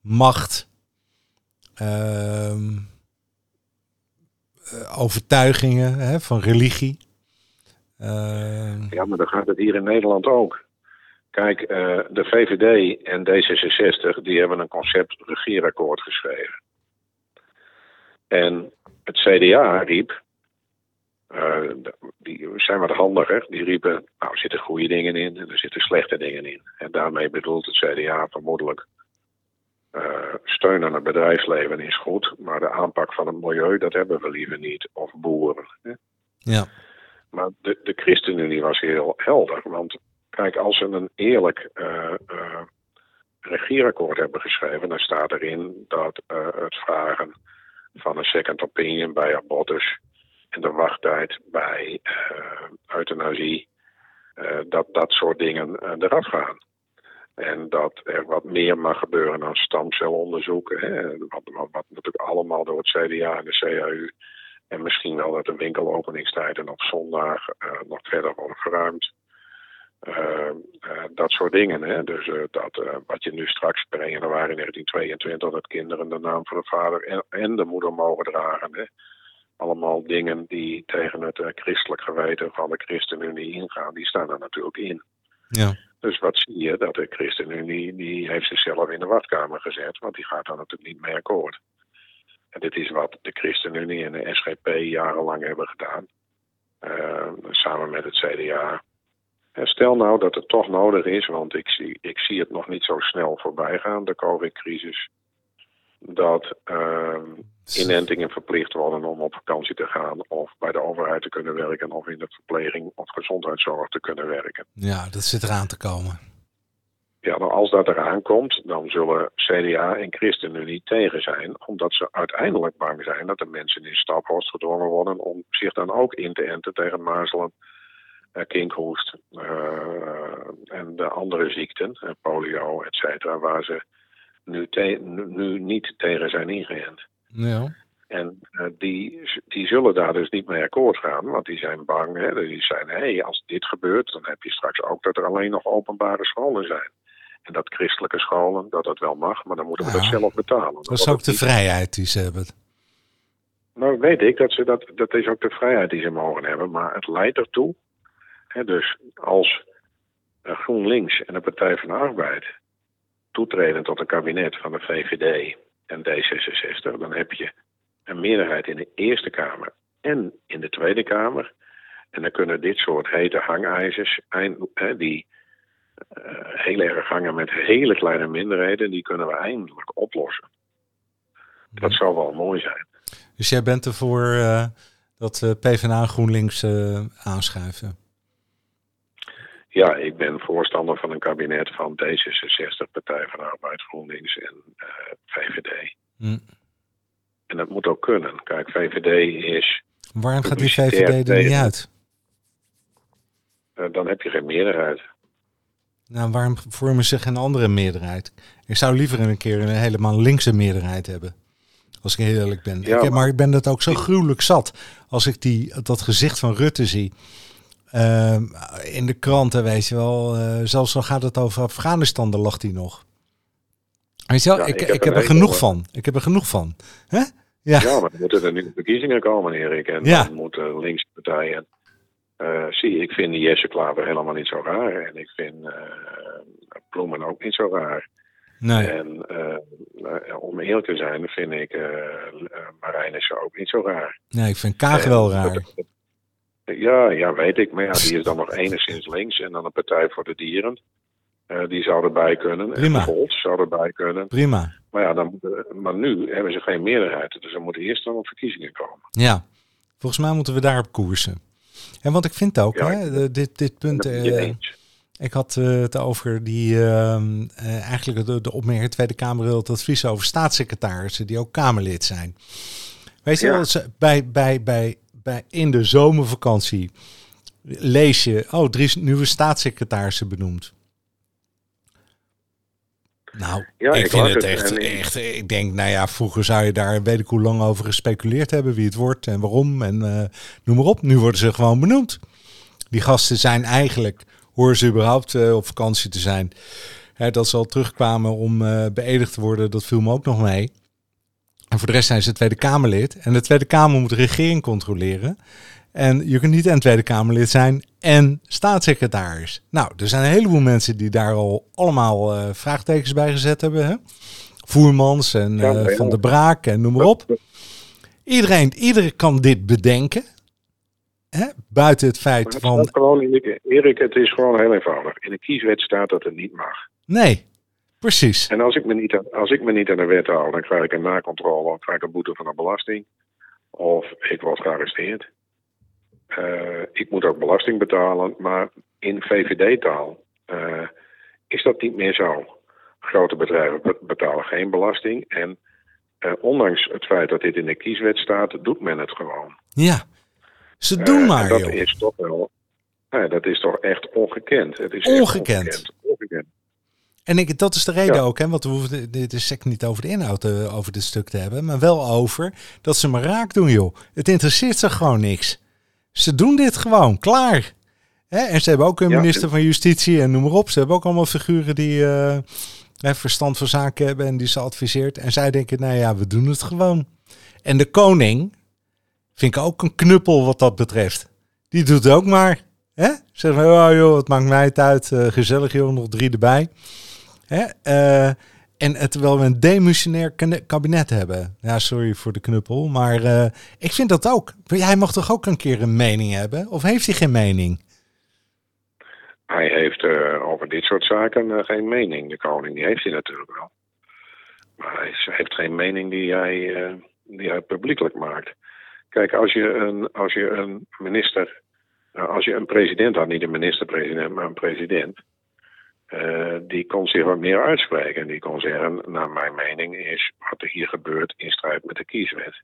Speaker 1: macht, uh, overtuigingen hè, van religie. Uh,
Speaker 2: ja, maar dan gaat het hier in Nederland ook. Kijk, de VVD en D66 die hebben een concept regeerakkoord geschreven. En het CDA riep, uh, die zijn wat handiger, die riepen, nou er zitten goede dingen in en er zitten slechte dingen in. En daarmee bedoelt het CDA vermoedelijk uh, steun aan het bedrijfsleven is goed, maar de aanpak van het milieu, dat hebben we liever niet. Of boeren. Hè?
Speaker 1: Ja.
Speaker 2: Maar de, de ChristenUnie was heel helder. Want kijk, als ze een eerlijk uh, regeerakkoord hebben geschreven, dan staat erin dat het vragen van een second opinion bij abortus en de wachttijd bij euthanasie, dat dat soort dingen eraf gaan. En dat er wat meer mag gebeuren dan stamcelonderzoeken. Hè, wat, wat, natuurlijk allemaal door het CDA en de CAU. En misschien wel dat de winkelopeningstijden op zondag nog verder worden verruimd. Uh, uh, dat soort dingen. Hè. Dus dat wat je nu straks per 1 januari 1922, dat kinderen de naam van de vader en, en de moeder mogen dragen. Hè. Allemaal dingen die tegen het christelijk geweten van de ChristenUnie ingaan, die staan er natuurlijk in.
Speaker 1: Ja.
Speaker 2: Dus wat zie je? Dat de ChristenUnie die heeft zichzelf in de wachtkamer gezet, want die gaat dan natuurlijk niet mee akkoord. En dit is wat de ChristenUnie en de SGP jarenlang hebben gedaan, uh, samen met het CDA. En stel nou dat het toch nodig is, want ik zie, ik zie het nog niet zo snel voorbij gaan, de COVID-crisis dat uh, inentingen verplicht worden om op vakantie te gaan of bij de overheid te kunnen werken of in de verpleging of gezondheidszorg te kunnen werken.
Speaker 1: Ja, dat zit eraan te komen.
Speaker 2: Ja, nou als dat eraan komt, dan zullen CDA en ChristenUnie tegen zijn, omdat ze uiteindelijk bang zijn dat de mensen in Staphorst gedwongen worden om zich dan ook in te enten tegen mazelen, kinkhoest uh, en de andere ziekten, polio, et cetera, waar ze nu, nu niet tegen zijn ingeënt.
Speaker 1: Ja.
Speaker 2: En uh, die, die zullen daar dus niet mee akkoord gaan, want die zijn bang. Hè? Die zijn, hé, hey, als dit gebeurt, dan heb je straks ook dat er alleen nog openbare scholen zijn. En dat christelijke scholen, dat dat wel mag, maar dan moeten we ja. dat zelf betalen.
Speaker 1: Dat is ook de niet... vrijheid die ze hebben.
Speaker 2: Nou, weet ik, dat, ze dat, dat is ook de vrijheid die ze mogen hebben, maar het leidt ertoe. Dus als uh, GroenLinks en de Partij van de Arbeid toetreden tot een kabinet van de VVD en D66, dan heb je een meerderheid in de Eerste Kamer en in de Tweede Kamer. En dan kunnen dit soort hete hangijzers, die uh, heel erg hangen met hele kleine minderheden, die kunnen we eindelijk oplossen. Dat zou wel mooi zijn.
Speaker 1: Dus jij bent ervoor uh, dat uh, PvdA GroenLinks aanschuiven?
Speaker 2: Ja, ik ben voorstander van een kabinet van D66, Partij van de Arbeid, GroenLinks en uh, VVD.
Speaker 1: Hm.
Speaker 2: En dat moet ook kunnen. Kijk, VVD is.
Speaker 1: Waarom gaat die VVD er niet uit?
Speaker 2: Uh, dan heb je geen meerderheid.
Speaker 1: Nou, waarom vormen ze geen andere meerderheid? Ik zou liever een keer een helemaal linkse meerderheid hebben. Als ik heel eerlijk ben. Ja, ik, maar ik ben dat ook zo gruwelijk zat. Als ik die, dat gezicht van Rutte zie. Uh, in de kranten, weet je wel. Uh, zelfs al gaat het over Afghanistan, daar lag hij nog. Weet je wel, ja, ik, ik, heb, ik heb er genoeg van. Ik heb er genoeg van. Hè?
Speaker 2: Ja. ja, maar er moeten er nu verkiezingen komen, Erik. En
Speaker 1: ja.
Speaker 2: dan moeten linkse partijen... Uh, zie, ik vind die Jesse Klaver helemaal niet zo raar. En ik vind Bloemen ook niet zo raar.
Speaker 1: Nee.
Speaker 2: En eh, om eerlijk te zijn, vind ik Marijnissen ook niet zo raar.
Speaker 1: Nee, ik vind Kaag wel raar.
Speaker 2: Ja, ja, weet ik. Maar ja, die is dan nog enigszins links. En dan een Partij voor de Dieren. Uh, die zou erbij kunnen.
Speaker 1: Prima.
Speaker 2: En Volt zou erbij kunnen.
Speaker 1: Prima.
Speaker 2: Maar ja, dan, maar nu hebben ze geen meerderheid. Dus er moeten eerst dan op verkiezingen komen.
Speaker 1: Ja, volgens mij moeten we daarop koersen. En wat ik vind ook,
Speaker 2: Ja,
Speaker 1: hè, dit, dit punt. Eh,
Speaker 2: eens.
Speaker 1: ik had eh, het over die, ehm, eh, eigenlijk de, de opmerking Tweede Kamer wil het advies over staatssecretarissen die ook Kamerlid zijn. Weet je
Speaker 2: Ja.
Speaker 1: wel, bij, bij, bij, bij, in de zomervakantie lees je, oh, drie nieuwe staatssecretarissen benoemd. Nou,
Speaker 2: Ja,
Speaker 1: ik,
Speaker 2: ik
Speaker 1: vind het echt, echt, ik denk, nou ja, vroeger zou je daar weet ik hoe lang over gespeculeerd hebben, wie het wordt en waarom en eh, noem maar op. Nu worden ze gewoon benoemd. Die gasten zijn eigenlijk, horen ze überhaupt eh, op vakantie te zijn. Hè, dat ze al terugkwamen om eh, beëdigd te worden, dat viel me ook nog mee. En voor de rest zijn ze Tweede Kamerlid. En de Tweede Kamer moet de regering controleren. En je kunt niet en Tweede Kamerlid zijn en staatssecretaris. Nou, er zijn een heleboel mensen die daar al allemaal eh, vraagtekens bij gezet hebben. Hè? Voermans en eh. Van der Braak en noem maar op. Iedereen, iedereen kan dit bedenken. Hè? Buiten het feit van...
Speaker 2: gewoon Erik, het is gewoon heel eenvoudig. In de kieswet staat dat het niet mag.
Speaker 1: Nee, precies.
Speaker 2: En als ik me niet, aan- als ik me niet aan de wet hou, dan krijg ik een nakontrole, of krijg ik een boete van de belasting, of ik word gearresteerd. Eh, ik moet ook belasting betalen, maar in VVD-taal eh, is dat niet meer zo. Grote bedrijven be- betalen geen belasting en eh, ondanks het feit dat dit in de kieswet staat, doet men het gewoon.
Speaker 1: Ja, ze doen
Speaker 2: en
Speaker 1: maar,
Speaker 2: dat
Speaker 1: joh.
Speaker 2: is toch wel, dat is toch echt ongekend. Het is echt
Speaker 1: Ongekend.
Speaker 2: ongekend.
Speaker 1: En ik, dat is de reden
Speaker 2: Ja.
Speaker 1: ook, hè, want we hoeven dit is niet over de inhoud eh, over dit stuk te hebben, maar wel over dat ze me raak doen, joh. Het interesseert ze gewoon niks. Ze doen dit gewoon, klaar. Hè? En ze hebben ook een
Speaker 2: Ja,
Speaker 1: minister van Justitie en noem maar op. Ze hebben ook allemaal figuren die eh, verstand van zaken hebben en die ze adviseert. En zij denken, nou ja, we doen het gewoon. En de koning vind ik ook een knuppel wat dat betreft. Die doet ook maar. Hè? Zeg van, oh joh, het maakt mij het uit. eh, gezellig joh, nog drie erbij. Eh, en terwijl we een demissionair kabinet hebben. Ja, sorry voor de knuppel. Maar eh, ik vind dat ook. Hij mag toch ook een keer een mening hebben? Of heeft hij geen mening?
Speaker 2: Hij heeft eh, over dit soort zaken geen mening. De koning die heeft hij natuurlijk wel. Maar hij heeft geen mening die hij, die hij publiekelijk maakt. Kijk, als je een, als je een minister, nou, als je een president had, niet een minister-president, maar een president, eh, die kon zich wat meer uitspreken. En die kon zeggen, naar mijn mening is wat er hier gebeurt in strijd met de kieswet.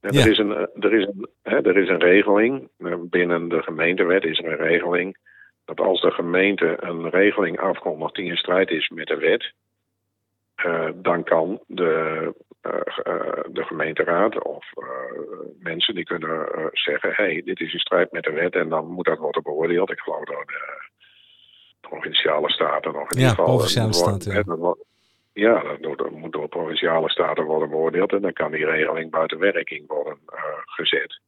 Speaker 1: Ja.
Speaker 2: er, is een, er, is een, hè, er is een regeling, eh, binnen de gemeentewet is er een regeling, dat als de gemeente een regeling afkondigt die in strijd is met de wet, eh, dan kan de, de gemeenteraad of mensen die kunnen zeggen: hé, hey, dit is in strijd met de wet en dan moet dat worden beoordeeld. Ik geloof de provinciale staten of in
Speaker 1: Ja,
Speaker 2: ieder geval.
Speaker 1: provinciale staten, ja.
Speaker 2: ja, dat moet door provinciale staten worden beoordeeld en dan kan die regeling buiten werking worden eh, gezet.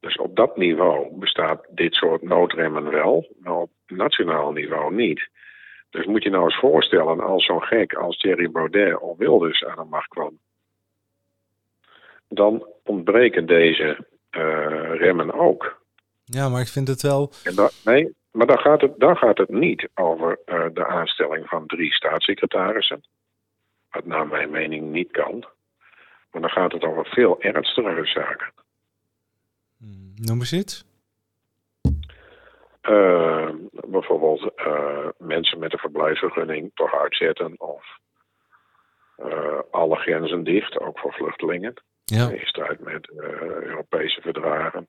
Speaker 2: Dus op dat niveau bestaat dit soort noodremmen wel, maar op nationaal niveau niet. Dus moet je nou eens voorstellen als zo'n gek als Thierry Baudet of Wilders aan de macht kwam. Dan ontbreken deze eh, remmen ook.
Speaker 1: Ja, maar ik vind het wel...
Speaker 2: En nee, maar dan gaat, het, dan gaat het niet over eh, de aanstelling van drie staatssecretarissen. Wat naar mijn mening niet kan. Maar dan gaat het over veel ernstigere zaken.
Speaker 1: Hmm, Noem eens iets.
Speaker 2: Eh, bijvoorbeeld eh, mensen met een verblijfsvergunning toch uitzetten of alle grenzen dicht, ook voor vluchtelingen.
Speaker 1: Ja,
Speaker 2: In strijd met Europese verdragen.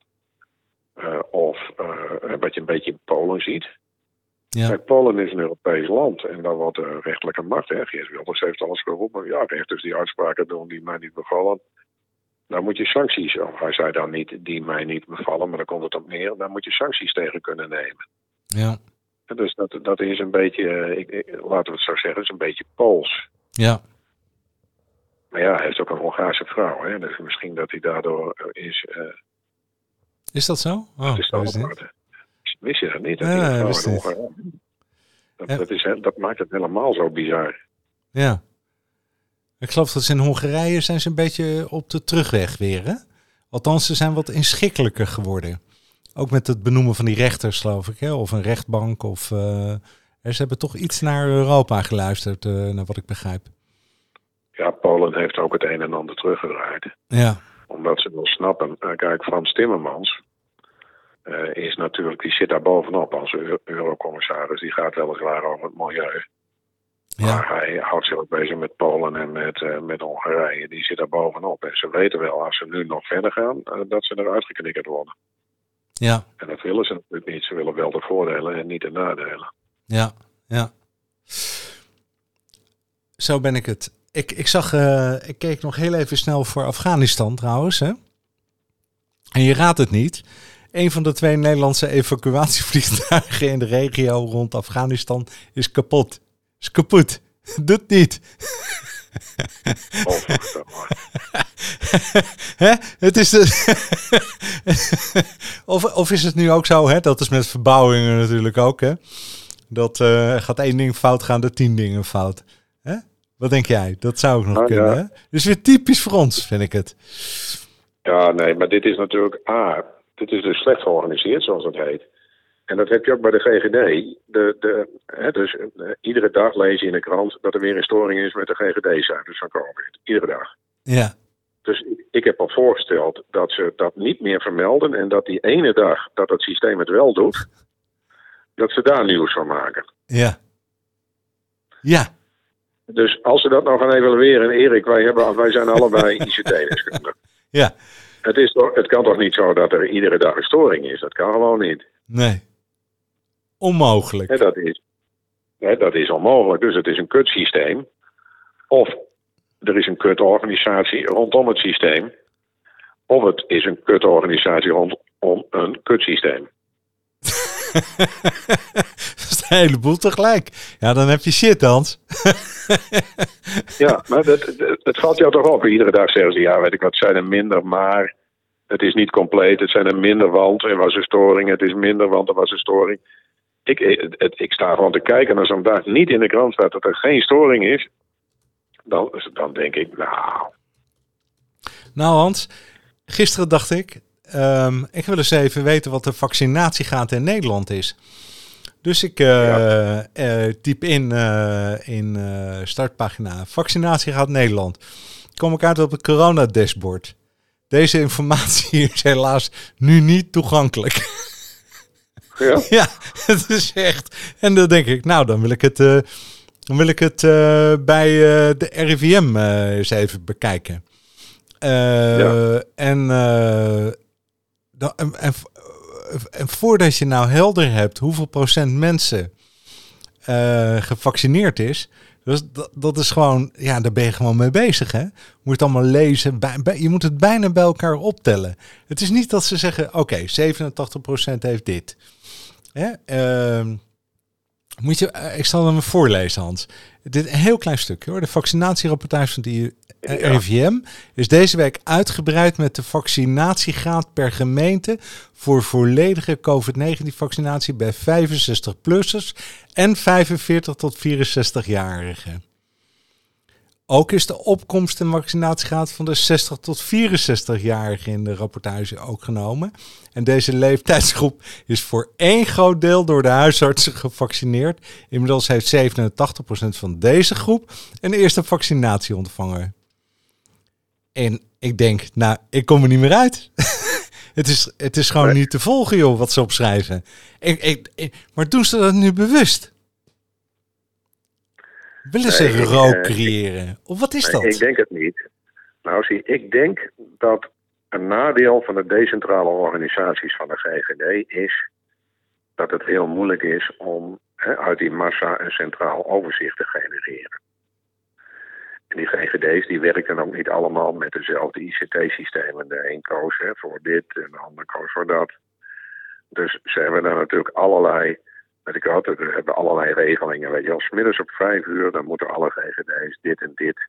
Speaker 2: Eh, of eh, wat je een beetje in Polen ziet.
Speaker 1: ja.
Speaker 2: Kijk, Polen is een Europees land en daar wordt de rechterlijke macht. Hè. Geert Wilders heeft alles geroepen. Ja, rechters die uitspraken doen die mij niet bevallen. Dan moet je sancties, of hij zei dan niet die mij niet bevallen, maar dan komt het op neer. Dan moet je sancties tegen kunnen nemen.
Speaker 1: ja,
Speaker 2: En Dus dat, dat is een beetje, eh, ik, ik- laten we het zo zeggen, is een beetje Pools.
Speaker 1: ja.
Speaker 2: Maar ja, hij heeft ook een Hongaarse vrouw. Hè? Dus misschien dat hij daardoor eh, is. eh
Speaker 1: Is dat zo? Oh,
Speaker 2: is
Speaker 1: dat is niet.
Speaker 2: apart. Wist je dat niet? Dat
Speaker 1: Ja, wist niet.
Speaker 2: Dat,
Speaker 1: Ja.
Speaker 2: dat, is, dat maakt het helemaal zo bizar.
Speaker 1: Ja. Ik geloof dat ze in Hongarije zijn ze een beetje op de terugweg weer, hè? Althans, ze zijn wat inschikkelijker geworden. Ook met het benoemen van die rechters, geloof ik, hè? Of een rechtbank, of... eh, ze hebben toch iets naar Europa geluisterd, eh, naar wat ik begrijp.
Speaker 2: Ja, Polen heeft ook het een en ander teruggedraaid.
Speaker 1: Ja,
Speaker 2: Omdat ze wel snappen. Eh, kijk, Frans Timmermans eh, is natuurlijk, die zit daar bovenop als eu- eurocommissaris. Die gaat weliswaar over het milieu. Maar
Speaker 1: ja,
Speaker 2: hij houdt zich ook bezig met Polen en met, eh, met Hongarije. Die zit daar bovenop. En ze weten wel, als ze nu nog verder gaan, dat ze eruit geknikkerd worden.
Speaker 1: ja,
Speaker 2: En dat willen ze natuurlijk niet. Ze willen wel de voordelen en niet de nadelen.
Speaker 1: ja, ja. Zo ben ik het. Ik, ik zag, eh, ik keek nog heel even snel voor Afghanistan trouwens, hè? En je raadt het niet. Een van de twee Nederlandse evacuatievliegtuigen in de regio rond Afghanistan is kapot. Is kapot. Doet niet.
Speaker 2: Onvoorstelbaar.
Speaker 1: hè? Het is de... of, of is het nu ook zo, hè? Dat is met verbouwingen natuurlijk ook, hè? Dat eh, gaat één ding fout, gaan er tien dingen fout. Wat denk jij? Dat zou ook nog
Speaker 2: Nou,
Speaker 1: kunnen, hè? Dus weer typisch voor ons, vind ik het.
Speaker 2: Ja, nee, maar dit is natuurlijk A. Dit is dus slecht georganiseerd, zoals het heet. En dat heb je ook bij de GGD. De, de, hè, dus eh, iedere dag lees je in de krant dat er weer een storing is met de GGD-cijfers van COVID. Iedere dag.
Speaker 1: Ja,
Speaker 2: Dus ik, ik heb al voorgesteld dat ze dat niet meer vermelden en dat die ene dag dat het systeem het wel doet, dat ze daar nieuws van maken.
Speaker 1: ja. Ja,
Speaker 2: Dus als ze dat nou gaan evalueren, en Erik, wij, hebben, wij zijn allebei ICT-deskundigen.
Speaker 1: ja.
Speaker 2: Het, is toch, het kan toch niet zo dat er iedere dag een storing is? Dat kan gewoon niet.
Speaker 1: Nee. Onmogelijk.
Speaker 2: Dat, is, hè, dat is onmogelijk. Dus het is een kutsysteem. Of er is een kutorganisatie rondom het systeem. Of het is een kutorganisatie rondom een kutsysteem.
Speaker 1: een heleboel tegelijk. Ja, dan heb je shit, Hans.
Speaker 2: Ja, maar dat- het valt jou toch op. Iedere dag zeggen ze, ja, weet ik wat, het zijn er minder, maar het is niet compleet. Het zijn er minder, want er was een storing. Het is minder, want er was een storing. Ik, het, het- ik sta gewoon te kijken en als een dag niet in de krant staat dat er geen storing is, dan, dan denk ik, nou,
Speaker 1: Nou, Hans, gisteren dacht ik, ehm, ik wil eens even weten wat de vaccinatiegraad in Nederland is. Dus ik eh, eh, typ in, eh, in startpagina vaccinatiegraad Nederland. Kom ik uit op het corona-dashboard. Deze informatie is helaas nu niet toegankelijk.
Speaker 2: ja.
Speaker 1: ja, het is echt. En dan denk ik, nou, dan wil ik het, dan wil ik het bij de RIVM eens even bekijken.
Speaker 2: Ja.
Speaker 1: en, dan, en, en, voordat je nou helder hebt hoeveel procent mensen eh, gevaccineerd is, dus dat, dat is gewoon, ja, daar ben je gewoon mee bezig, hè? Moet het allemaal lezen, je moet het bijna bij elkaar optellen. Het is niet dat ze zeggen, oké, 87% heeft dit. Hè? Ehm, moet je, eh, ik zal hem voorlezen, Hans. Dit een heel klein stukje hoor. De vaccinatierapportage van de eh. RIVM is deze week uitgebreid met de vaccinatiegraad per gemeente voor volledige COVID-19-vaccinatie bij 65-plussers en 45 tot 64-jarigen. Ook is de opkomst en vaccinatiegraad van de 60 tot 64-jarigen in de rapportage ook genomen. En deze leeftijdsgroep is voor één groot deel door de huisartsen gevaccineerd. Inmiddels heeft 87% van deze groep een eerste vaccinatie ontvangen. En ik denk, nou, ik kom er niet meer uit. het, is, het is gewoon niet te volgen, joh, wat ze opschrijven. Ik, ik, ik- maar doen ze dat nu bewust? Willen ze
Speaker 2: Nee,
Speaker 1: rook
Speaker 2: eh,
Speaker 1: creëren? Of wat is
Speaker 2: Nee,
Speaker 1: dat?
Speaker 2: Ik denk het niet. Nou, zie, ik denk dat een nadeel van de decentrale organisaties van de GGD is dat het heel moeilijk is om hè, uit die massa een centraal overzicht te genereren. En die GGD's die werken ook niet allemaal met dezelfde ICT-systemen. De een koos voor dit en de ander koos voor dat. Dus ze hebben daar natuurlijk allerlei, weet ik wat, we hebben allerlei regelingen. Weet je, als middags op vijf uur, dan moeten alle GGD's dit en dit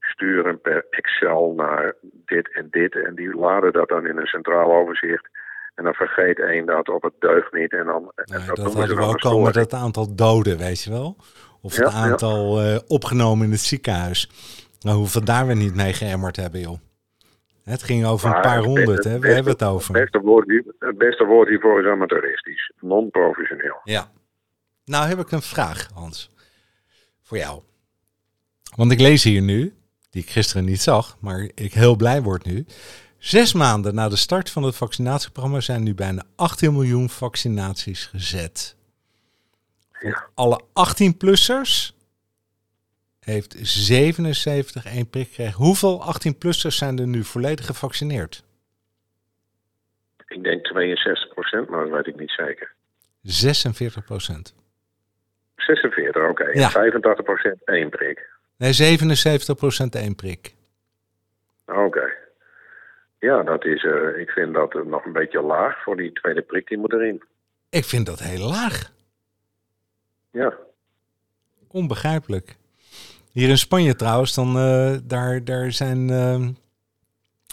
Speaker 2: sturen per Excel naar dit en dit. En die laden dat dan in een centraal overzicht. En dan vergeet één dat of het deugt niet. En dan, en
Speaker 1: Nee,
Speaker 2: dat
Speaker 1: hadden we ook al met het aantal doden, weet je wel. Of het
Speaker 2: ja.
Speaker 1: aantal eh, opgenomen in het ziekenhuis. Nou, hoeveel daar we niet mee geëmmerd hebben, joh. Het ging over een paar honderd, hè? We hebben het over.
Speaker 2: Het beste woord, hier- het beste woord hiervoor is amateuristisch. Non-professioneel.
Speaker 1: Ja. Nou heb ik een vraag, Hans. Voor jou. Want ik lees hier nu, die ik gisteren niet zag, maar ik heel blij word nu. Zes maanden na de start van het vaccinatieprogramma zijn nu bijna 18 miljoen vaccinaties gezet.
Speaker 2: Ja.
Speaker 1: Alle 18-plussers heeft 77 één prik gekregen. Hoeveel 18-plussers zijn er nu volledig gevaccineerd?
Speaker 2: Ik denk 62 procent, maar dat weet ik niet zeker.
Speaker 1: 46 procent.
Speaker 2: 46, oké.
Speaker 1: Ja.
Speaker 2: 85 procent één prik.
Speaker 1: Nee, 77 procent één prik.
Speaker 2: Oké. Ja, dat is, eh, ik vind dat eh, nog een beetje laag voor die tweede prik, die moet erin.
Speaker 1: Ik vind dat heel laag.
Speaker 2: Ja.
Speaker 1: Onbegrijpelijk. Hier in Spanje trouwens, dan, eh, daar, daar zijn... ehm,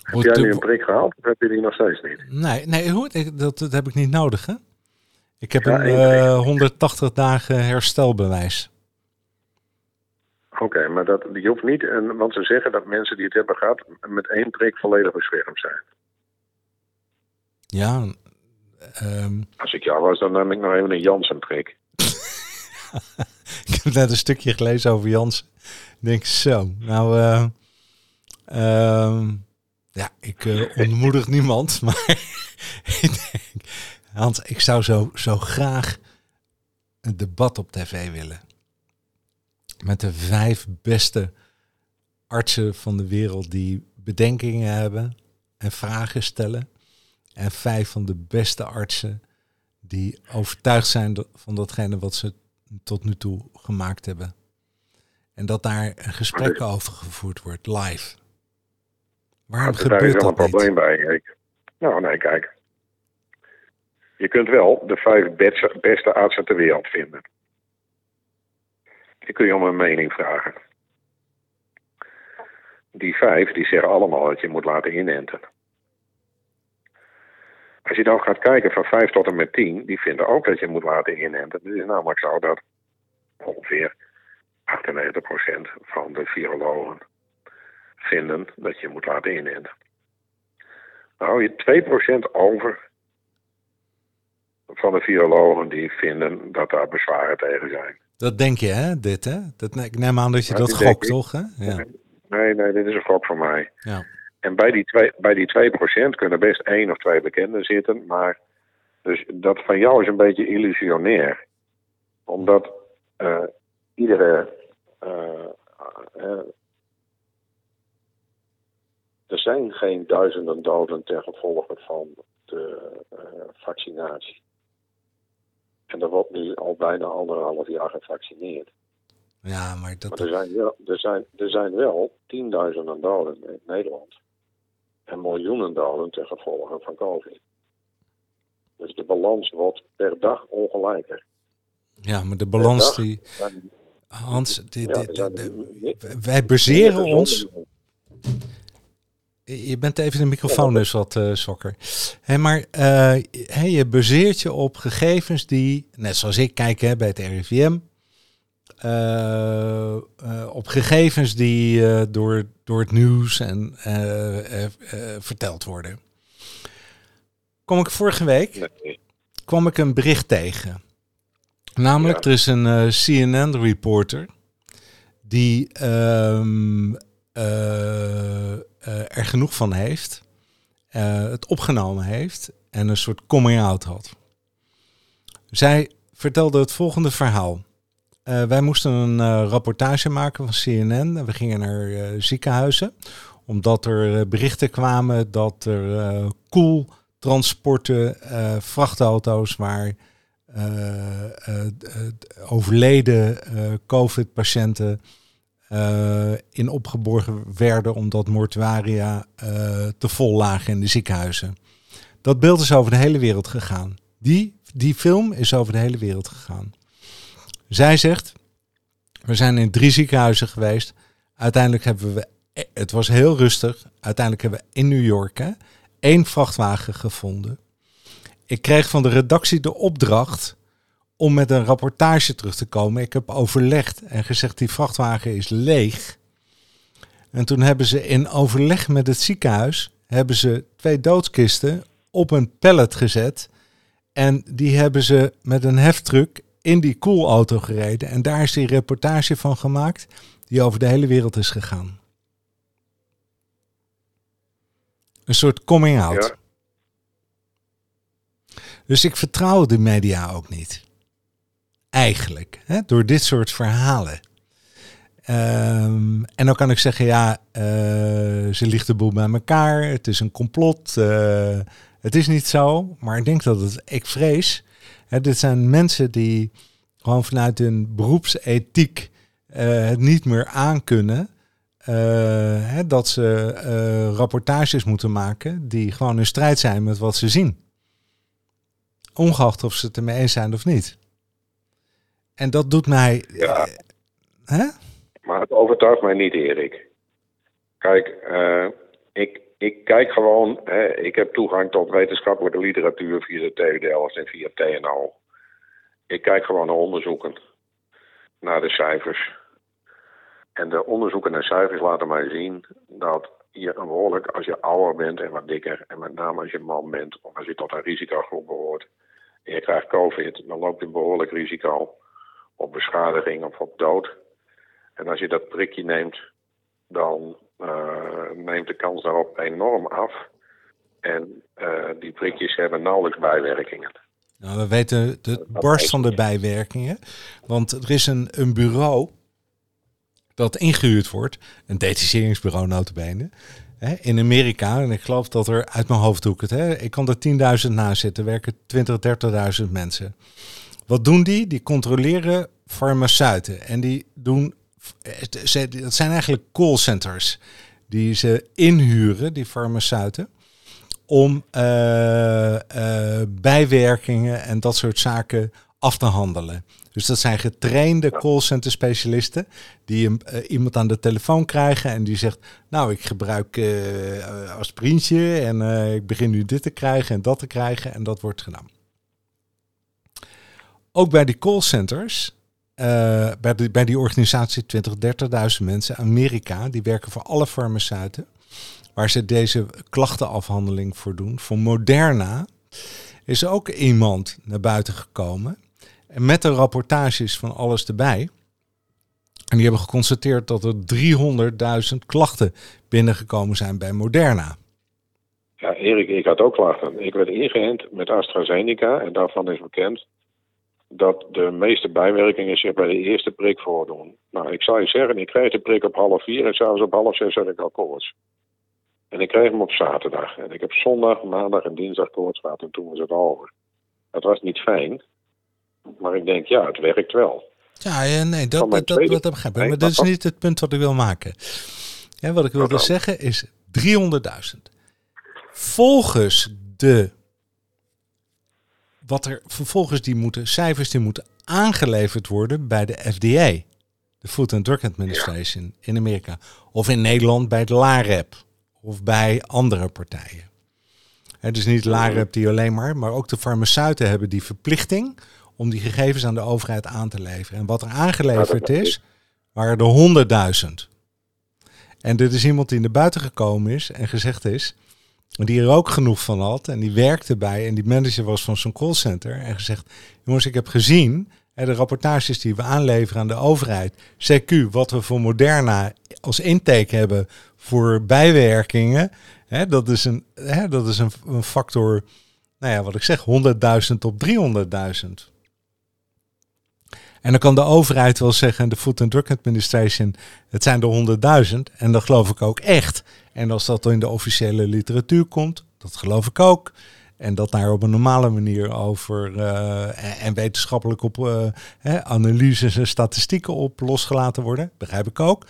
Speaker 2: Heb jij nu een prik gehaald of heb je die nog steeds niet?
Speaker 1: Nee, nee hoe, dat, dat heb ik niet nodig, hè? Ik heb
Speaker 2: Ja,
Speaker 1: een
Speaker 2: één prik.
Speaker 1: eh, 180 dagen herstelbewijs.
Speaker 2: Oké, maar dat, je hoeft niet, en, want ze zeggen dat mensen die het hebben gehad met één prik volledig beschermd zijn.
Speaker 1: Ja, ehm,
Speaker 2: Als ik jou was, dan nam ik nog even een Janssen-prik.
Speaker 1: ik heb net een stukje gelezen over Jans. Denk zo, nou, eh, ehm, ja, ik eh, ontmoedig niemand, maar ik denk, Hans, ik zou zo, zo graag een debat op tv willen. Met de vijf beste artsen van de wereld die bedenkingen hebben en vragen stellen. En vijf van de beste artsen die overtuigd zijn van datgene wat ze tot nu toe gemaakt hebben. En dat daar een gesprek over gevoerd wordt, live. Waarom
Speaker 2: Maar daar is
Speaker 1: gebeurt
Speaker 2: wel een
Speaker 1: dat
Speaker 2: probleem bij. Ik, nou, nee, kijk. Je kunt wel de vijf beste, beste artsen ter wereld vinden. Die kun je om een mening vragen. Die vijf, die zeggen allemaal dat je moet laten inenten. Als je dan gaat kijken van 5 tot en met 10, die vinden ook dat je moet laten inenten. Het is namelijk zo dat ongeveer 98% van de virologen vinden dat je moet laten inenten. Dan hou je 2% over van de virologen die vinden dat daar bezwaren tegen zijn.
Speaker 1: Dat denk je, hè, dit, hè? Dat, ik neem aan dat je dat gokt,
Speaker 2: ik.
Speaker 1: toch? Hè? Ja.
Speaker 2: Nee, nee, dit is een gok van mij.
Speaker 1: ja.
Speaker 2: En bij die, twee, bij die 2% kunnen best één of twee bekenden zitten, maar dus dat van jou is een beetje illusionair. Omdat eh, iedere. Eh, eh, er zijn geen duizenden doden ten gevolge van de eh, vaccinatie. En er wordt nu al bijna anderhalf jaar gevaccineerd.
Speaker 1: ja, maar dat...
Speaker 2: Maar er zijn wel, er zijn, er zijn wel tienduizenden doden in Nederland. En miljoenen doden ten gevolge van COVID. Dus de balans wordt per dag ongelijker.
Speaker 1: Ja, maar de balans
Speaker 2: dag.
Speaker 1: die... Hans, dit, dit- de- wij baseren ons... Je bent even de microfoon dus wat uh, sokker. Hey, maar uh, hey, je baseert je op gegevens die, net zoals ik kijk hè, bij het RIVM, uh, op gegevens die door, door het nieuws en verteld worden. Kom ik vorige week kwam ik een bericht tegen. Namelijk,
Speaker 2: Ja.
Speaker 1: er is een uh, CNN-reporter die um, uh, uh, er genoeg van heeft, het opgenomen heeft en een soort coming-out had. Zij vertelde het volgende verhaal. Uh, wij moesten een uh, rapportage maken van CNN. We gingen naar uh, ziekenhuizen, omdat er berichten kwamen dat er koeltransporten, uh, vrachtauto's waar uh, overleden COVID-patiënten in opgeborgen werden omdat mortuaria te vol lagen in de ziekenhuizen. Dat beeld is over de hele wereld gegaan. Die, die film is over de hele wereld gegaan. Zij zegt, we zijn in drie ziekenhuizen geweest. Uiteindelijk hebben we, het was heel rustig. Uiteindelijk hebben we in New York één vrachtwagen gevonden. Ik kreeg van de redactie de opdracht om met een rapportage terug te komen. Ik heb overlegd en gezegd die vrachtwagen is leeg. En toen hebben ze in overleg met het ziekenhuis hebben ze twee doodskisten op een pallet gezet. En die hebben ze met een heftruck in die koelauto gereden. En daar is die reportage van gemaakt, die over de hele wereld is gegaan. Een soort coming out.
Speaker 2: Ja.
Speaker 1: Dus ik vertrouw de media ook niet. Eigenlijk, hè, door dit soort verhalen. Ehm, en dan kan ik zeggen, ja, eh, ze ligt de boel bij elkaar. Het is een complot. eh, het is niet zo. Maar ik denk dat het, ik vrees. Hè, dit zijn mensen die gewoon vanuit hun beroepsethiek eh, het niet meer aankunnen. eh, hè, dat ze rapportages moeten maken die gewoon in strijd zijn met wat ze zien. Ongeacht of ze het ermee eens zijn of niet. En dat doet mij.
Speaker 2: Ja.
Speaker 1: eh, hè?
Speaker 2: Maar het overtuigt mij niet, Erik. Kijk, eh, ik, ik kijk gewoon, hè, ik heb toegang tot wetenschappelijke literatuur via de TU en via TNO. Ik kijk gewoon naar onderzoeken, naar de cijfers. En de onderzoeken en cijfers laten mij zien dat je een behoorlijk, als je ouder bent en wat dikker, en met name als je man bent, of als je tot een risicogroep behoort, en je krijgt COVID, dan loop je een behoorlijk risico op beschadiging of op dood. En als je dat prikje neemt, dan eh, neemt de kans daarop enorm af. En eh, die prikjes hebben nauwelijks bijwerkingen.
Speaker 1: Nou, we weten de borst van de bijwerkingen. Want er is een, een bureau dat ingehuurd wordt. Een detacheringsbureau notabene. Hè, in Amerika. En ik geloof dat er uit mijn hoofd doe ik het. Hè, ik kan er 10.000 naast zitten. Werken 20, 30.000 mensen. Wat doen die? Die controleren farmaceuten. En die doen... Dat zijn eigenlijk callcenters. Die ze inhuren, die farmaceuten om eh, eh, bijwerkingen en dat soort zaken af te handelen. Dus dat zijn getrainde callcenter specialisten die een, eh, iemand aan de telefoon krijgen en die zegt, nou ik gebruik aspirintje en eh, ik begin nu dit te krijgen en dat te krijgen en dat wordt gedaan. Ook bij die callcenters, eh bij, die, bij die organisatie 20, 30.000 mensen, Amerika, die werken voor alle farmaceuten waar ze deze klachtenafhandeling voor doen. Voor Moderna is ook iemand naar buiten gekomen. En met de rapportages van alles erbij. En die hebben geconstateerd dat er 300.000 klachten binnengekomen zijn bij Moderna.
Speaker 2: Ja, Erik, ik had ook klachten. Ik werd ingeënt met AstraZeneca en daarvan is bekend dat de meeste bijwerkingen zich bij de eerste prik voordoen. Nou, ik zal je zeggen, ik kreeg de prik op half vier en zelfs op half zes had ik al koorts. En ik kreeg hem op zaterdag. En ik heb zondag, maandag en dinsdag koorts gehad en toen was het over. Dat was niet fijn, maar ik denk, ja, het werkt wel.
Speaker 1: Ja, ja, nee, dat, dat, dat,
Speaker 2: tweede-
Speaker 1: dat begrijp ik.
Speaker 2: Nee,
Speaker 1: Maar dat is niet het punt wat ik wil maken. Ja, wat ik wilde zeggen is 300.000. Volgens de. Wat er vervolgens die moeten, cijfers die moeten aangeleverd worden bij de FDA, de Food and Drug Administration in Amerika, of in Nederland bij de LAREP of bij andere partijen. Het is niet LAREP die alleen maar, maar ook de farmaceuten hebben die verplichting om die gegevens aan de overheid aan te leveren. En wat er aangeleverd
Speaker 2: Ja, dat
Speaker 1: is, waren er 100.000. En dit is iemand die naar buiten gekomen is en gezegd is, die er ook genoeg van had en die werkte bij en die manager was van zo'n callcenter en gezegd, jongens, ik heb gezien hè, de rapportages die we aanleveren aan de overheid, CQ, wat we voor Moderna als intake hebben voor bijwerkingen, hè, dat is, een, hè, dat is een, een factor, nou ja, wat ik zeg, 100.000 op 300.000. En dan kan de overheid wel zeggen, de Food and Drug Administration, het zijn er 100.000. En dat geloof ik ook echt. En als dat in de officiële literatuur komt, dat geloof ik ook. En dat daar op een normale manier over eh, en, en wetenschappelijk op eh, analyses en statistieken op losgelaten worden, begrijp ik ook.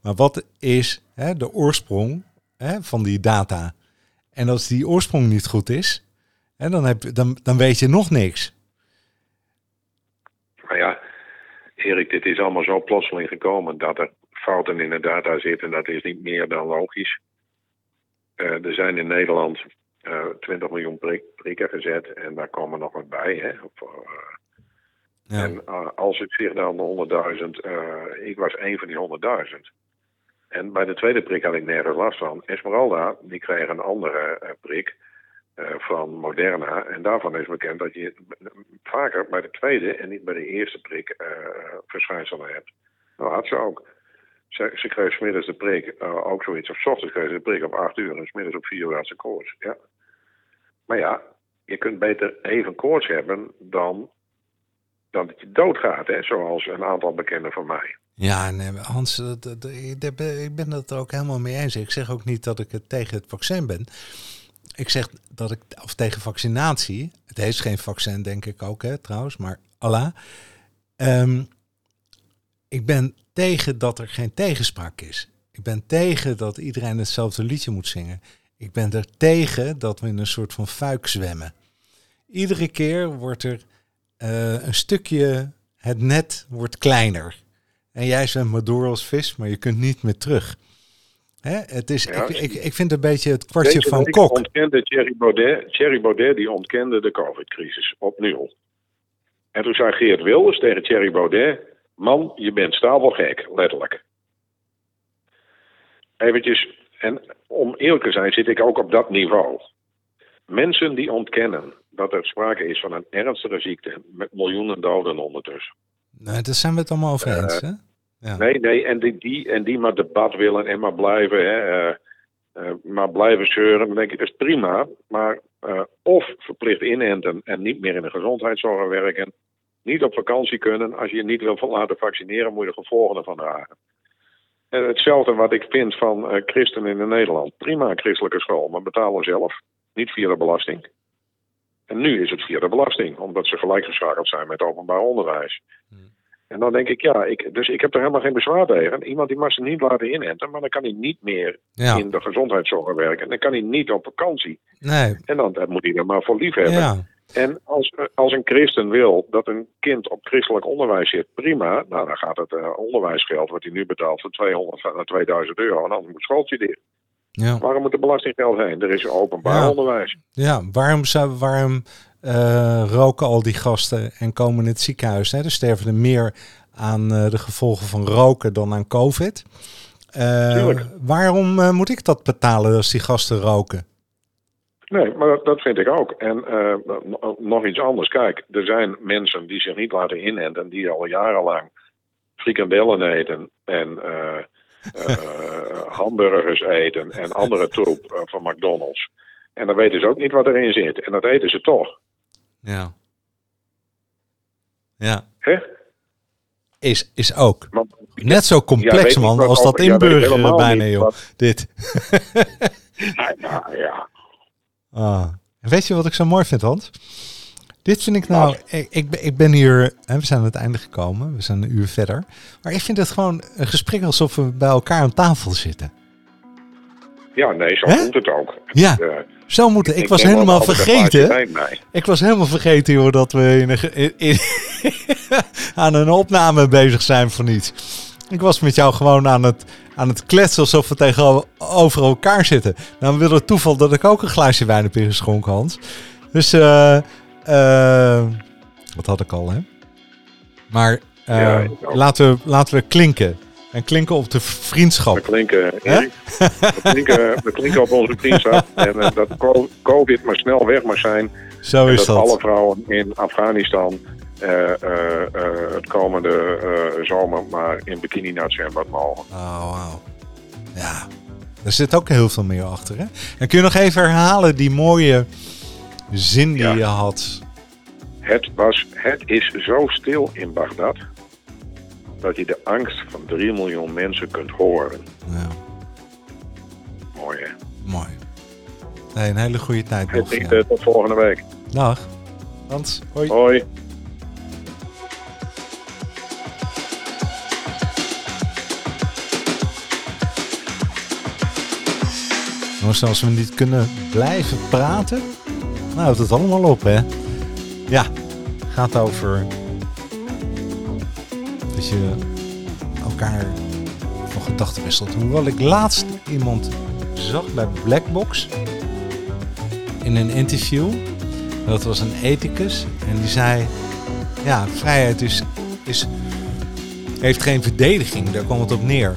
Speaker 1: Maar wat is de oorsprong van die data? En als die oorsprong niet goed is, dan, heb, dan, dan weet je nog niks.
Speaker 2: Maar ja, Erik, dit is allemaal zo plotseling gekomen dat er fouten in de data zitten. Dat is niet meer dan logisch. Eh, er zijn in Nederland eh 20 miljoen prik, prikken gezet en daar komen nog wat bij. Hè, voor, eh,
Speaker 1: Ja.
Speaker 2: En eh, als het zich dan de 100.000, eh, ik was één van die 100.000. En bij de tweede prik had ik nergens last van. Esmeralda, die kreeg een andere eh, prik eh, van Moderna. En daarvan is bekend dat je vaker bij de tweede en niet bij de eerste prik eh, verschijnselen hebt. Nou had ze ook. Ze, ze kreeg smiddags de prik, eh, ook zoiets. Of 's ochtends kreeg ze de prik op 8 uur en smiddags op 4 uur had ze koorts. Ja. Maar ja, je kunt beter even koorts hebben dan, dan dat je doodgaat. Hè? Zoals een aantal bekenden van mij.
Speaker 1: Ja, nee, Hans, ik ben het er ook helemaal mee eens. Ik zeg ook niet dat ik het tegen het vaccin ben. Ik zeg dat ik, of tegen vaccinatie. Het heeft geen vaccin, denk ik ook, hè, trouwens, maar Allah. Ehm, ik ben tegen dat er geen tegenspraak is. Ik ben tegen dat iedereen hetzelfde liedje moet zingen. Ik ben er tegen dat we in een soort van fuik zwemmen. Iedere keer wordt er eh, een stukje, het net wordt kleiner. En jij zwemt maar door als vis, maar je kunt niet meer terug. Hè? Het is,
Speaker 2: Ja.
Speaker 1: ik, ik, ik vind een beetje het kwartje van Kok.
Speaker 2: ontkende Thierry Baudet, Thierry Baudet die ontkende de COVID-crisis opnieuw. En toen zei Geert Wilders tegen Thierry Baudet: Man, je bent stapelgek, letterlijk. Eventjes, en om eerlijk te zijn, zit ik ook op dat niveau. Mensen die ontkennen dat er sprake is van een ernstige ziekte met miljoenen doden ondertussen.
Speaker 1: Nee, daar zijn we het allemaal over eens. Hè? Ja.
Speaker 2: Nee, nee, en die, die, en die maar debat willen en maar blijven, hè, eh, eh, maar blijven zeuren, dan denk ik, dat is prima. Maar eh, of verplicht inenten en niet meer in de gezondheidszorg werken. Niet op vakantie kunnen. Als je je niet wil laten vaccineren, moet je de gevolgen ervan dragen. En hetzelfde wat ik vind van christenen in Nederland. Prima christelijke school, maar betalen zelf. Niet via de belasting. En nu is het via de belasting, omdat ze gelijkgeschakeld zijn met openbaar onderwijs. En dan denk ik, ja, ik, dus ik heb er helemaal geen bezwaar tegen. Iemand die mag ze niet laten inenten, maar dan kan hij niet meer
Speaker 1: Ja.
Speaker 2: in de gezondheidszorg werken. Dan kan hij niet op vakantie.
Speaker 1: Nee,
Speaker 2: En dan dat moet hij er maar voor lief hebben.
Speaker 1: ja.
Speaker 2: En als, als een christen wil dat een kind op christelijk onderwijs zit, prima. Nou, dan gaat het eh, onderwijsgeld wat hij nu betaalt van 200 naar 2000 euro. En dan moet schooltje dicht.
Speaker 1: Ja.
Speaker 2: Waarom moet er belastinggeld heen? Er is openbaar onderwijs.
Speaker 1: Ja, waarom, zou, waarom roken al die gasten en komen in het ziekenhuis? Hè? Er sterven er meer aan eh, de gevolgen van roken dan aan COVID. Eh, waarom eh, moet ik dat betalen als die gasten roken?
Speaker 2: Nee, maar dat, dat vind ik ook. En eh, no- nog iets anders. Kijk, er zijn mensen die zich niet laten inenten, die al jarenlang frikandellen eten en eh, eh, hamburgers eten en andere troep eh, van McDonald's. En dan weten ze ook niet wat erin zit. En dat eten ze toch.
Speaker 1: Ja. Ja. Is, is ook. Net zo
Speaker 2: Ja,
Speaker 1: complex, man, als dat
Speaker 2: over- ja,
Speaker 1: inburgeren
Speaker 2: helemaal
Speaker 1: bijna, joh.
Speaker 2: wat-
Speaker 1: Dit.
Speaker 2: ja, nou, ja.
Speaker 1: Ah. En weet je wat ik zo mooi vind, Hans? Dit vind ik nou, ik, ik, ben- ik ben hier, hè, we zijn aan het einde gekomen, we zijn een uur verder. Maar ik vind het gewoon een gesprek alsof we bij elkaar aan tafel zitten.
Speaker 2: Ja, nee, zo
Speaker 1: Hè?
Speaker 2: moet het ook.
Speaker 1: Ja, zo moeten. Ik,
Speaker 2: ik
Speaker 1: was helemaal vergeten. Ik was helemaal vergeten, joh, dat we in een, ge- in- in- aan een opname bezig zijn van iets. Ik was met jou gewoon aan het, aan het kletsen alsof we tegenover elkaar zitten. Nou wil het toeval dat ik ook een glaasje wijn heb ingeschonken, Hans. Dus, eh eh, wat had ik al, hè? Maar eh,
Speaker 2: Ja,
Speaker 1: laten, we, laten we klinken. En klinken op de vriendschap.
Speaker 2: We klinken, Erik, we, klinken, we klinken op onze vriendschap. En eh, dat co- COVID maar snel weg mag zijn.
Speaker 1: Zo
Speaker 2: En
Speaker 1: is
Speaker 2: dat alle
Speaker 1: dat.
Speaker 2: vrouwen in Afghanistan eh, eh, het komende zomer maar in bikini naar het zwembad mogen.
Speaker 1: Oh, wauw. Ja, er zit ook heel veel meer achter, hè? En kun je nog even herhalen die mooie zin die
Speaker 2: Ja.
Speaker 1: je had?
Speaker 2: Het, was, het is zo stil in Bagdad dat je de angst van 3 miljoen mensen kunt horen.
Speaker 1: Ja,
Speaker 2: Mooi hè?
Speaker 1: mooi. Nee, een hele goede tijd nog. Ja.
Speaker 2: eh, tot volgende week.
Speaker 1: Dag. Hans, hoi.
Speaker 2: Hoi.
Speaker 1: Jongens, als we niet kunnen blijven praten, nou houdt het allemaal op, hè? Ja, gaat over dat je elkaar van gedachten wisselt. Hoewel ik laatst iemand zag bij Blackbox. in een interview. Dat was een ethicus. En die zei, ja, vrijheid is, is, heeft geen verdediging. Daar kwam het op neer.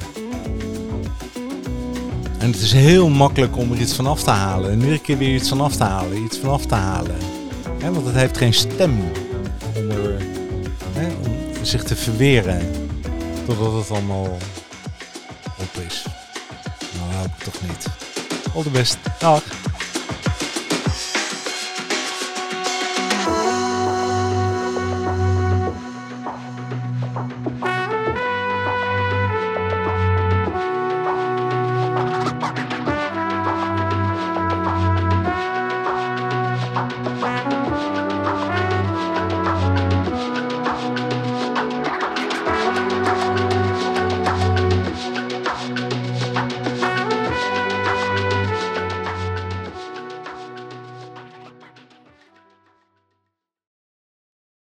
Speaker 1: En het is heel makkelijk om er iets van af te halen. En iedere keer weer iets van af te halen. Iets van af te halen. Want het heeft geen stem zich te verweren. Totdat het allemaal op is. Nou, hoop ik toch niet. Al de best. Dag.